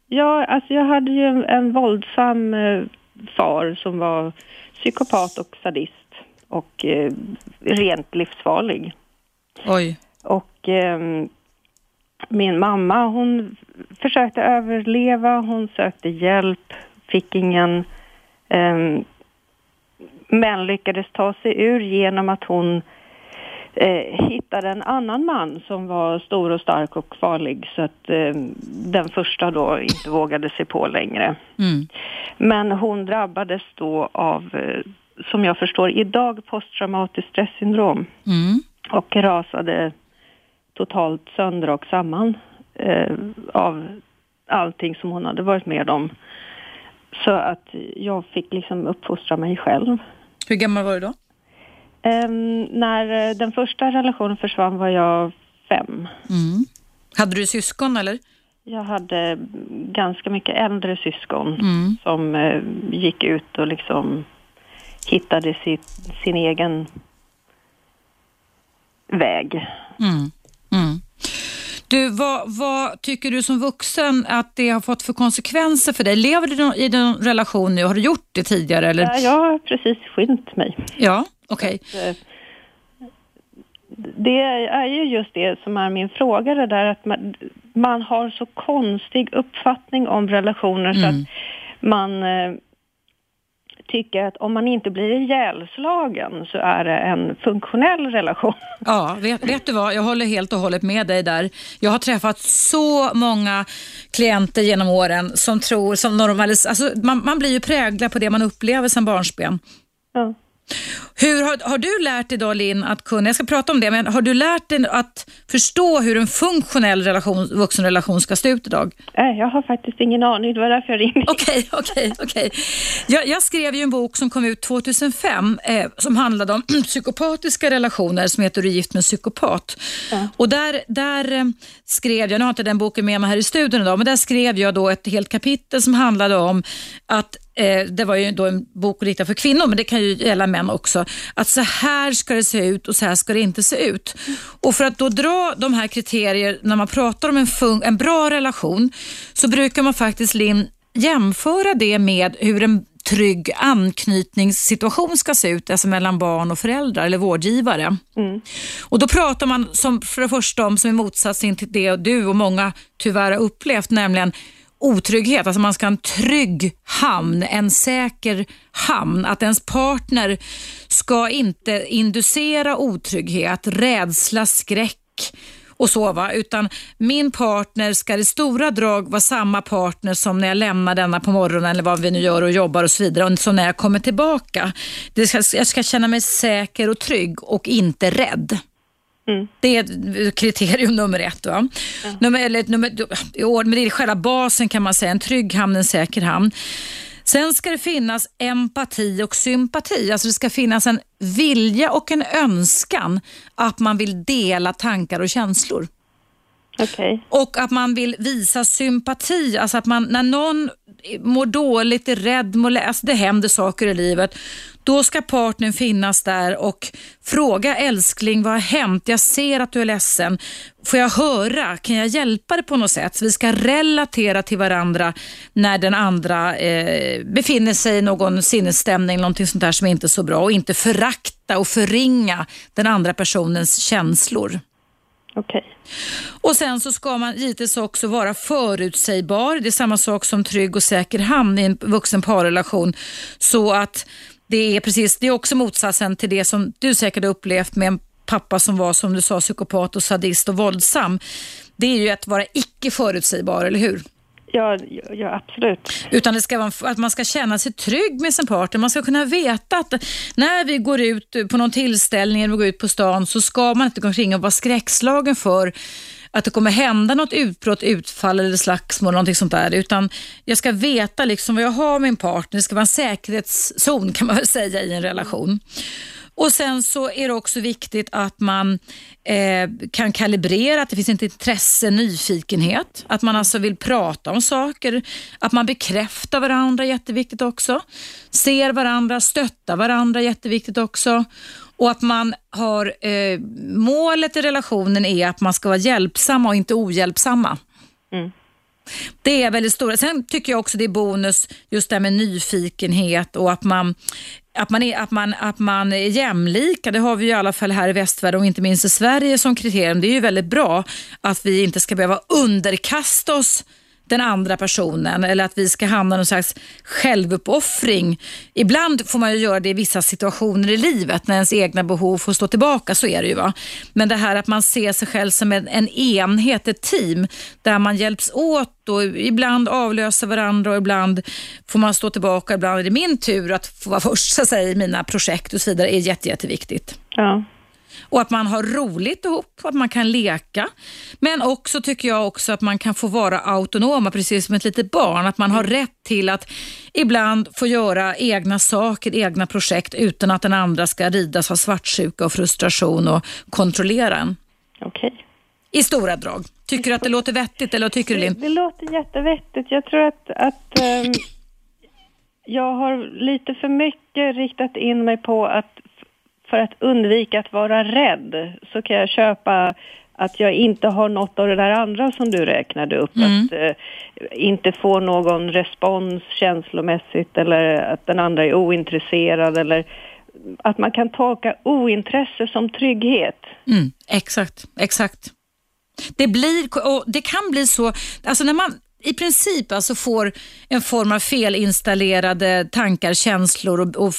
Ja, alltså jag hade ju en, våldsam eh, far som var psykopat och sadist och eh, rent livsfarlig. Oj. Och eh, min mamma, hon försökte överleva, hon sökte hjälp, fick ingen, eh, men lyckades ta sig ur genom att hon eh, hittade en annan man som var stor och stark och farlig så att eh, den första då inte vågade sig på längre. Mm. Men hon drabbades då av, eh, som jag förstår idag, posttraumatiskt stressyndrom mm. och rasade totalt sönder och samman eh, av allting som hon hade varit med om. Så att jag fick liksom uppfostra mig själv. Hur gammal var du då? Um, när den första relationen försvann var jag fem. Mm. Hade du syskon eller? Jag hade ganska mycket äldre syskon mm. som uh, gick ut och liksom hittade sitt, sin egen väg. Mm. mm. Du, vad, vad, tycker du som vuxen att det har fått för konsekvenser för dig? Lever du i en relation nu? Har du gjort det tidigare? Eller? Ja, jag har precis skilt mig. Ja, okej. Okay. Eh, det är ju just det som är min fråga, det där att man, man har så konstig uppfattning om relationer mm. så att man eh, tycker att om man inte blir ihjälslagen så är det en funktionell relation. Ja, vet, vet, du vad? Jag håller helt och hållet med dig där. Jag har träffat så många klienter genom åren som tror, som normalis alltså man, man blir ju präglad på det man upplever sedan barnsben. Ja. Hur har, har, du lärt dig då Linn att kunna, jag ska prata om det, men har du lärt dig att förstå hur en funktionell relation, vuxenrelation ska se ut idag? Jag har faktiskt ingen aning, det var därför jag ringde. Okej, *laughs* okej, okej. Jag, jag skrev ju en bok som kom ut 2005 eh, som handlade om *clears throat* psykopatiska relationer som heter Du gift med en psykopat. Ja. Och där, där eh, skrev jag, nu har inte den boken med mig här i studion idag, men där skrev jag då ett helt kapitel som handlade om att eh, det var ju då en bok riktad för kvinnor, men det kan ju gälla män också, att så här ska det se ut och så här ska det inte se ut. Och för att då dra de här kriterierna när man pratar om en, en bra relation, så brukar man faktiskt, Linn, jämföra det med hur en trygg anknytningssituation ska se ut, alltså mellan barn och föräldrar eller vårdgivare. Mm. Och Då pratar man som för det första om, som i motsats till det du och många tyvärr har upplevt, nämligen otrygghet. Alltså man ska ha en trygg hamn, en säker hamn. Att ens partner ska inte inducera otrygghet, rädsla, skräck och så utan min partner ska i stora drag vara samma partner som när jag lämnar denna på morgonen eller vad vi nu gör och jobbar och så vidare och som när jag kommer tillbaka. Det ska, jag ska känna mig säker och trygg och inte rädd. Mm. Det är kriterium nummer ett. Va? Ja. Nummer, eller, nummer, men det är själva basen kan man säga, en trygg hamn, en säker hamn. Sen ska det finnas empati och sympati. Alltså det ska finnas en vilja och en önskan att man vill dela tankar och känslor. Okay. Och att man vill visa sympati, alltså att man när någon mår dåligt, är rädd, mår, alltså det händer saker i livet, då ska partnern finnas där och fråga älskling, vad har hänt? Jag ser att du är ledsen. Får jag höra? Kan jag hjälpa dig på något sätt? Så vi ska relatera till varandra när den andra eh, befinner sig i någon sinnesstämning, någonting sånt där som inte är så bra och inte förakta och förringa den andra personens känslor. Okay. Och sen så ska man givetvis också vara förutsägbar. Det är samma sak som trygg och säker hamn i en vuxen parrelation. Så att det är precis, det är också motsatsen till det som du säkert har upplevt med en pappa som var som du sa psykopat och sadist och våldsam. Det är ju att vara icke förutsägbar, eller hur? Ja, ja, absolut. Utan det ska vara att man ska känna sig trygg med sin partner. Man ska kunna veta att när vi går ut på någon tillställning eller går ut på stan så ska man inte gå omkring och vara skräckslagen för att det kommer hända något utbrott, utfall eller slagsmål, någonting sånt där. Utan jag ska veta liksom vad jag har med min partner. Det ska vara en säkerhetszon kan man väl säga i en relation. Och Sen så är det också viktigt att man eh, kan kalibrera, att det finns ett intresse, nyfikenhet. Att man alltså vill prata om saker. Att man bekräftar varandra, jätteviktigt också. Ser varandra, stöttar varandra, jätteviktigt också. Och att man har, eh, målet i relationen är att man ska vara hjälpsamma och inte ohjälpsamma. Mm. Det är väldigt stora. Sen tycker jag också det är bonus just det här med nyfikenhet och att man att man, är, att, man, att man är jämlika, det har vi i alla fall här i västvärlden och inte minst i Sverige som kriterium. Det är ju väldigt bra att vi inte ska behöva underkasta oss den andra personen eller att vi ska hamna i någon slags självuppoffring. Ibland får man ju göra det i vissa situationer i livet när ens egna behov får stå tillbaka, så är det ju. Va? Men det här att man ser sig själv som en, en enhet, ett team där man hjälps åt och ibland avlöser varandra och ibland får man stå tillbaka. Ibland är det min tur att få vara först så att säga, i mina projekt och så vidare är jätte, jätteviktigt. Ja och att man har roligt ihop, att man kan leka. Men också tycker jag också att man kan få vara autonoma, precis som ett litet barn. Att man har rätt till att ibland få göra egna saker, egna projekt utan att den andra ska ridas av svartsjuka och frustration och kontrollera en. Okej. Okay. I stora drag. Tycker du att det låter vettigt eller vad tycker du Linn? Det, det låter jättevettigt. Jag tror att, att um, jag har lite för mycket riktat in mig på att för att undvika att vara rädd så kan jag köpa att jag inte har något av det där andra som du räknade upp. Mm. Att eh, inte få någon respons känslomässigt eller att den andra är ointresserad eller att man kan tolka ointresse som trygghet. Mm, exakt, exakt. Det, blir, det kan bli så, alltså när man i princip alltså får en form av felinstallerade tankar, känslor och, och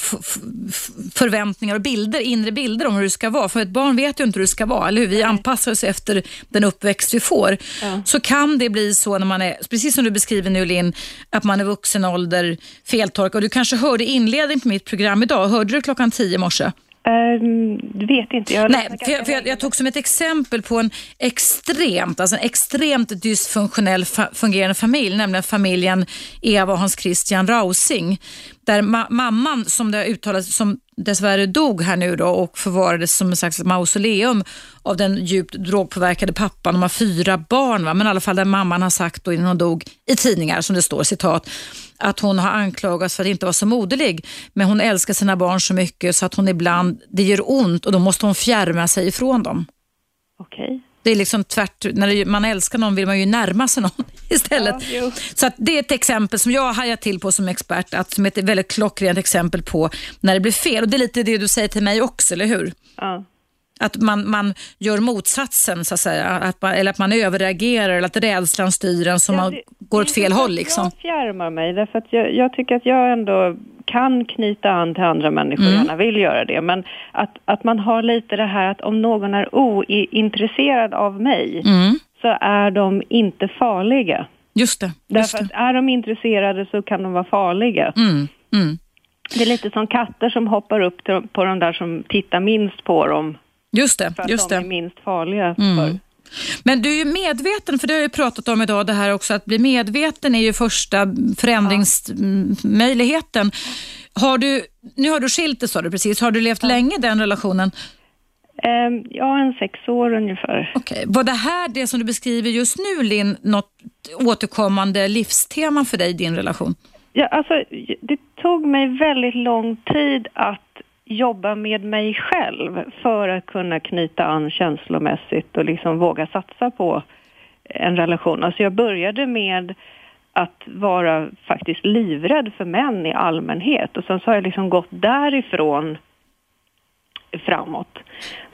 förväntningar och bilder, inre bilder om hur det ska vara. För ett barn vet ju inte hur det ska vara, eller hur? Vi anpassar oss efter den uppväxt vi får. Ja. Så kan det bli så när man är, precis som du beskriver nu Linn, att man är vuxen ålder, feltorkad. Du kanske hörde inledningen på mitt program idag. Hörde du klockan tio i morse? Um, vet inte. Jag Nej, för jag, för jag, jag, tog som ett exempel på en extremt, alltså en extremt dysfunktionell fa fungerande familj, nämligen familjen Eva och Hans Christian Rausing. Där ma mamman, som det uttalats, som dessvärre dog här nu då och förvarades som en slags mausoleum av den djupt drogpåverkade pappan. De har fyra barn, va? men i alla fall där mamman har sagt då innan hon dog i tidningar, som det står citat, att hon har anklagats för att inte vara så moderlig. Men hon älskar sina barn så mycket så att hon ibland, det gör ont och då måste hon fjärma sig ifrån dem. Okej. Det är liksom tvärt, när man älskar någon vill man ju närma sig någon *laughs* istället. Ja, så det är ett exempel som jag hajar till på som expert, att, som ett väldigt klockrent exempel på när det blir fel. Och Det är lite det du säger till mig också, eller hur? Ja. Att man, man gör motsatsen, så att säga. Att man, eller att man överreagerar eller att rädslan styr en så ja, man går åt fel håll. Liksom. Jag fjärmar mig, därför att jag, jag, tycker att jag ändå kan knyta an till andra människor, mm. gärna vill göra det. Men att, att man har lite det här att om någon är ointresserad av mig mm. så är de inte farliga. Just det. Just därför att är de intresserade så kan de vara farliga. Mm. mm. Det är lite som katter som hoppar upp till, på de där som tittar minst på dem Just det. För att just de det. är minst farliga. Mm. För. Men du är ju medveten, för det har jag pratat om idag, det här också, att bli medveten är ju första förändringsmöjligheten. Har du, nu har du skilt dig sa du precis, har du levt ja. länge den relationen? Um, ja, en sex år ungefär. Okay. Var det här det som du beskriver just nu, Linn, något återkommande livstema för dig i din relation? Ja, alltså, det tog mig väldigt lång tid att jobba med mig själv för att kunna knyta an känslomässigt och liksom våga satsa på en relation. Alltså jag började med att vara faktiskt livrädd för män i allmänhet och sen så har jag liksom gått därifrån framåt.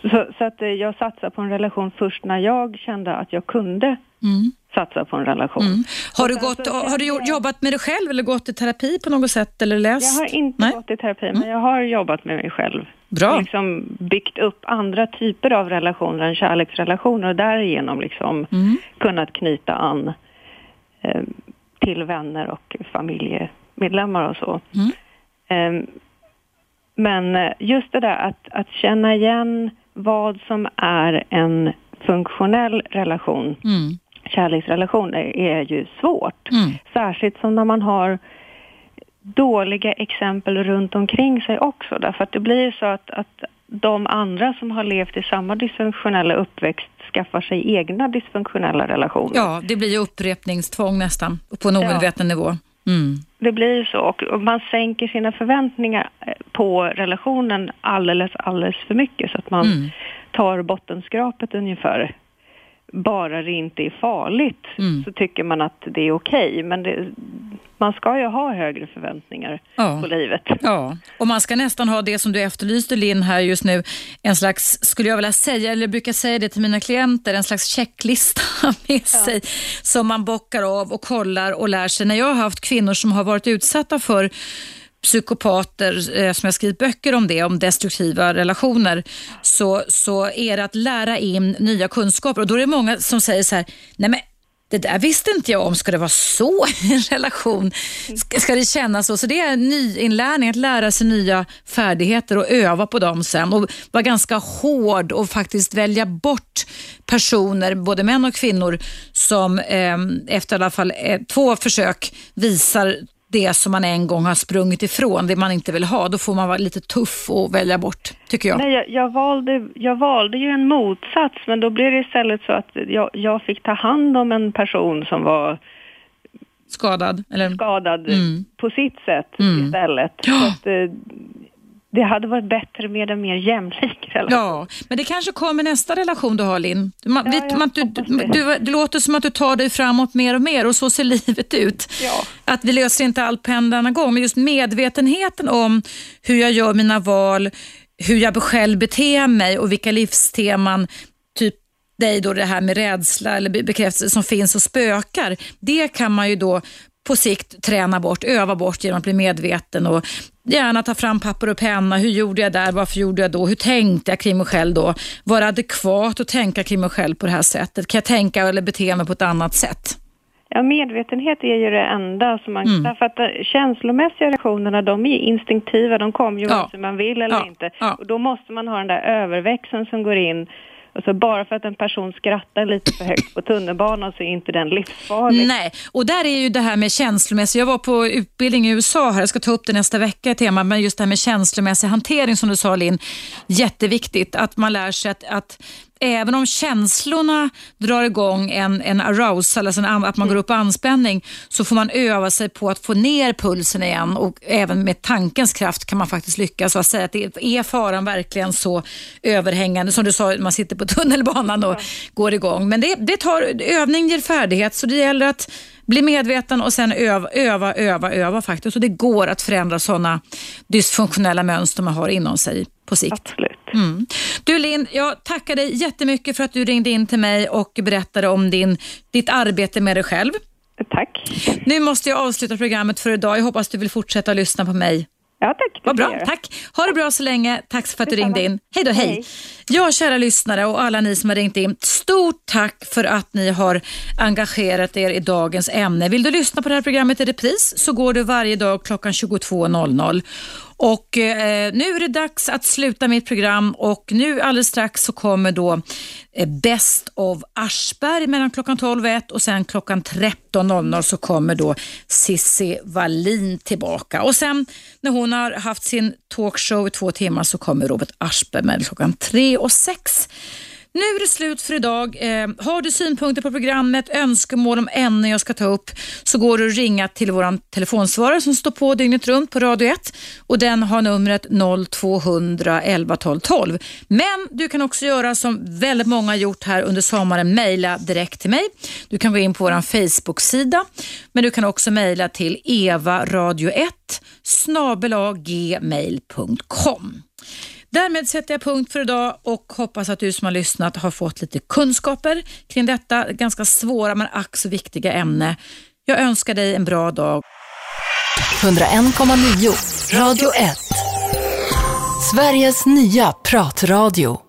Så, så att eh, jag satsade på en relation först när jag kände att jag kunde mm. satsa på en relation. Mm. Har du, gått, har du jobbat med dig själv eller gått i terapi på något sätt eller läst? Jag har inte Nej? gått i terapi mm. men jag har jobbat med mig själv. Bra. Liksom byggt upp andra typer av relationer än kärleksrelationer och därigenom liksom mm. kunnat knyta an eh, till vänner och familjemedlemmar och så. Eh, men just det där att, att känna igen vad som är en dysfunktionell relation, mm. kärleksrelation, är, är ju svårt. Mm. Särskilt som när man har dåliga exempel runt omkring sig också. Därför att det blir så att, att de andra som har levt i samma dysfunktionella uppväxt skaffar sig egna dysfunktionella relationer. Ja, det blir ju upprepningstvång nästan på en omedveten ja. nivå. Mm. Det blir så och man sänker sina förväntningar eh, på relationen alldeles, alldeles för mycket så att man mm. tar bottenskrapet ungefär bara det inte är farligt mm. så tycker man att det är okej. Okay. Men det, man ska ju ha högre förväntningar ja. på livet. Ja, och man ska nästan ha det som du efterlyste Linn här just nu, en slags, skulle jag vilja säga, eller brukar säga det till mina klienter, en slags checklista *laughs* med ja. sig som man bockar av och kollar och lär sig. När jag har haft kvinnor som har varit utsatta för psykopater, eh, som jag skrivit böcker om det, om destruktiva relationer, så, så är det att lära in nya kunskaper. Och då är det många som säger så här, nej men det där visste inte jag om. Ska det vara så *laughs* i en relation? Ska, ska det kännas så? Så det är nyinlärning, att lära sig nya färdigheter och öva på dem sen och vara ganska hård och faktiskt välja bort personer, både män och kvinnor, som eh, efter i alla fall eh, två försök visar det som man en gång har sprungit ifrån, det man inte vill ha, då får man vara lite tuff och välja bort, tycker jag. Nej, jag, jag, valde, jag valde ju en motsats, men då blev det istället så att jag, jag fick ta hand om en person som var skadad, eller? skadad mm. på sitt sätt mm. istället. Ja. Så att, eh, det hade varit bättre med en mer jämlik relation. Ja, men det kanske kommer nästa relation du har Linn. Man, ja, vet, man, du, du, du, det låter som att du tar dig framåt mer och mer och så ser livet ut. Ja. Att vi löser inte allt på en denna gång, men just medvetenheten om hur jag gör mina val, hur jag själv beter mig och vilka livsteman typ dig då det här med rädsla eller bekräftelse som finns och spökar. Det kan man ju då på sikt träna bort, öva bort genom att bli medveten och gärna ta fram papper och penna. Hur gjorde jag där? Varför gjorde jag då? Hur tänkte jag kring mig själv då? Vara adekvat och tänka kring mig själv på det här sättet? Kan jag tänka eller bete mig på ett annat sätt? Ja, medvetenhet är ju det enda som man... Mm. Därför att eh, känslomässiga reaktionerna, de är instinktiva. De kommer ju ja. vare sig man vill eller ja. inte. Ja. Och då måste man ha den där överväxeln som går in Alltså bara för att en person skrattar lite för högt på tunnelbanan så är inte den livsfarlig. Nej, och där är ju det här med känslomässig. Jag var på utbildning i USA här, jag ska ta upp det nästa vecka i tema, men just det här med känslomässig hantering som du sa Linn, jätteviktigt att man lär sig att, att även om känslorna drar igång en, en arousal, alltså en, att man går upp i anspänning, så får man öva sig på att få ner pulsen igen och även med tankens kraft kan man faktiskt lyckas. Att säga att det är faran verkligen så överhängande, som du sa, man sitter på *laughs* tunnelbanan och ja. går igång. Men det, det tar, övning ger färdighet, så det gäller att bli medveten och sen öva, öva, öva, öva faktiskt. Och det går att förändra sådana dysfunktionella mönster man har inom sig på sikt. Absolut. Mm. Du Linn, jag tackar dig jättemycket för att du ringde in till mig och berättade om din, ditt arbete med dig själv. Tack. Nu måste jag avsluta programmet för idag. Jag hoppas du vill fortsätta lyssna på mig Ja, tack. Vad bra, tack. Ha det bra så länge. Tack för att du ringde in. Hej då, hej. hej. Ja, kära lyssnare och alla ni som har ringt in. Stort tack för att ni har engagerat er i dagens ämne. Vill du lyssna på det här programmet i repris så går du varje dag klockan 22.00. Och eh, nu är det dags att sluta mitt program och nu alldeles strax så kommer då eh, Best of Aschberg mellan klockan 12 och 1 och sen klockan 13.00 så kommer då Sissi Wallin tillbaka. Och sen när hon har haft sin talkshow i två timmar så kommer Robert Aschberg mellan klockan 3 och 6. Nu är det slut för idag. Eh, har du synpunkter på programmet, önskemål om ämnen jag ska ta upp så går du att ringa till vår telefonsvarare som står på dygnet runt på Radio 1 och den har numret 0200 11 12 12. Men du kan också göra som väldigt många har gjort här under sommaren, mejla direkt till mig. Du kan gå in på vår Facebook-sida men du kan också mejla till evaradio1 snabelaggmail.com. Därmed sätter jag punkt för idag och hoppas att du som har lyssnat har fått lite kunskaper kring detta ganska svåra men ack så viktiga ämne. Jag önskar dig en bra dag. 101,9 Radio 1 Sveriges nya pratradio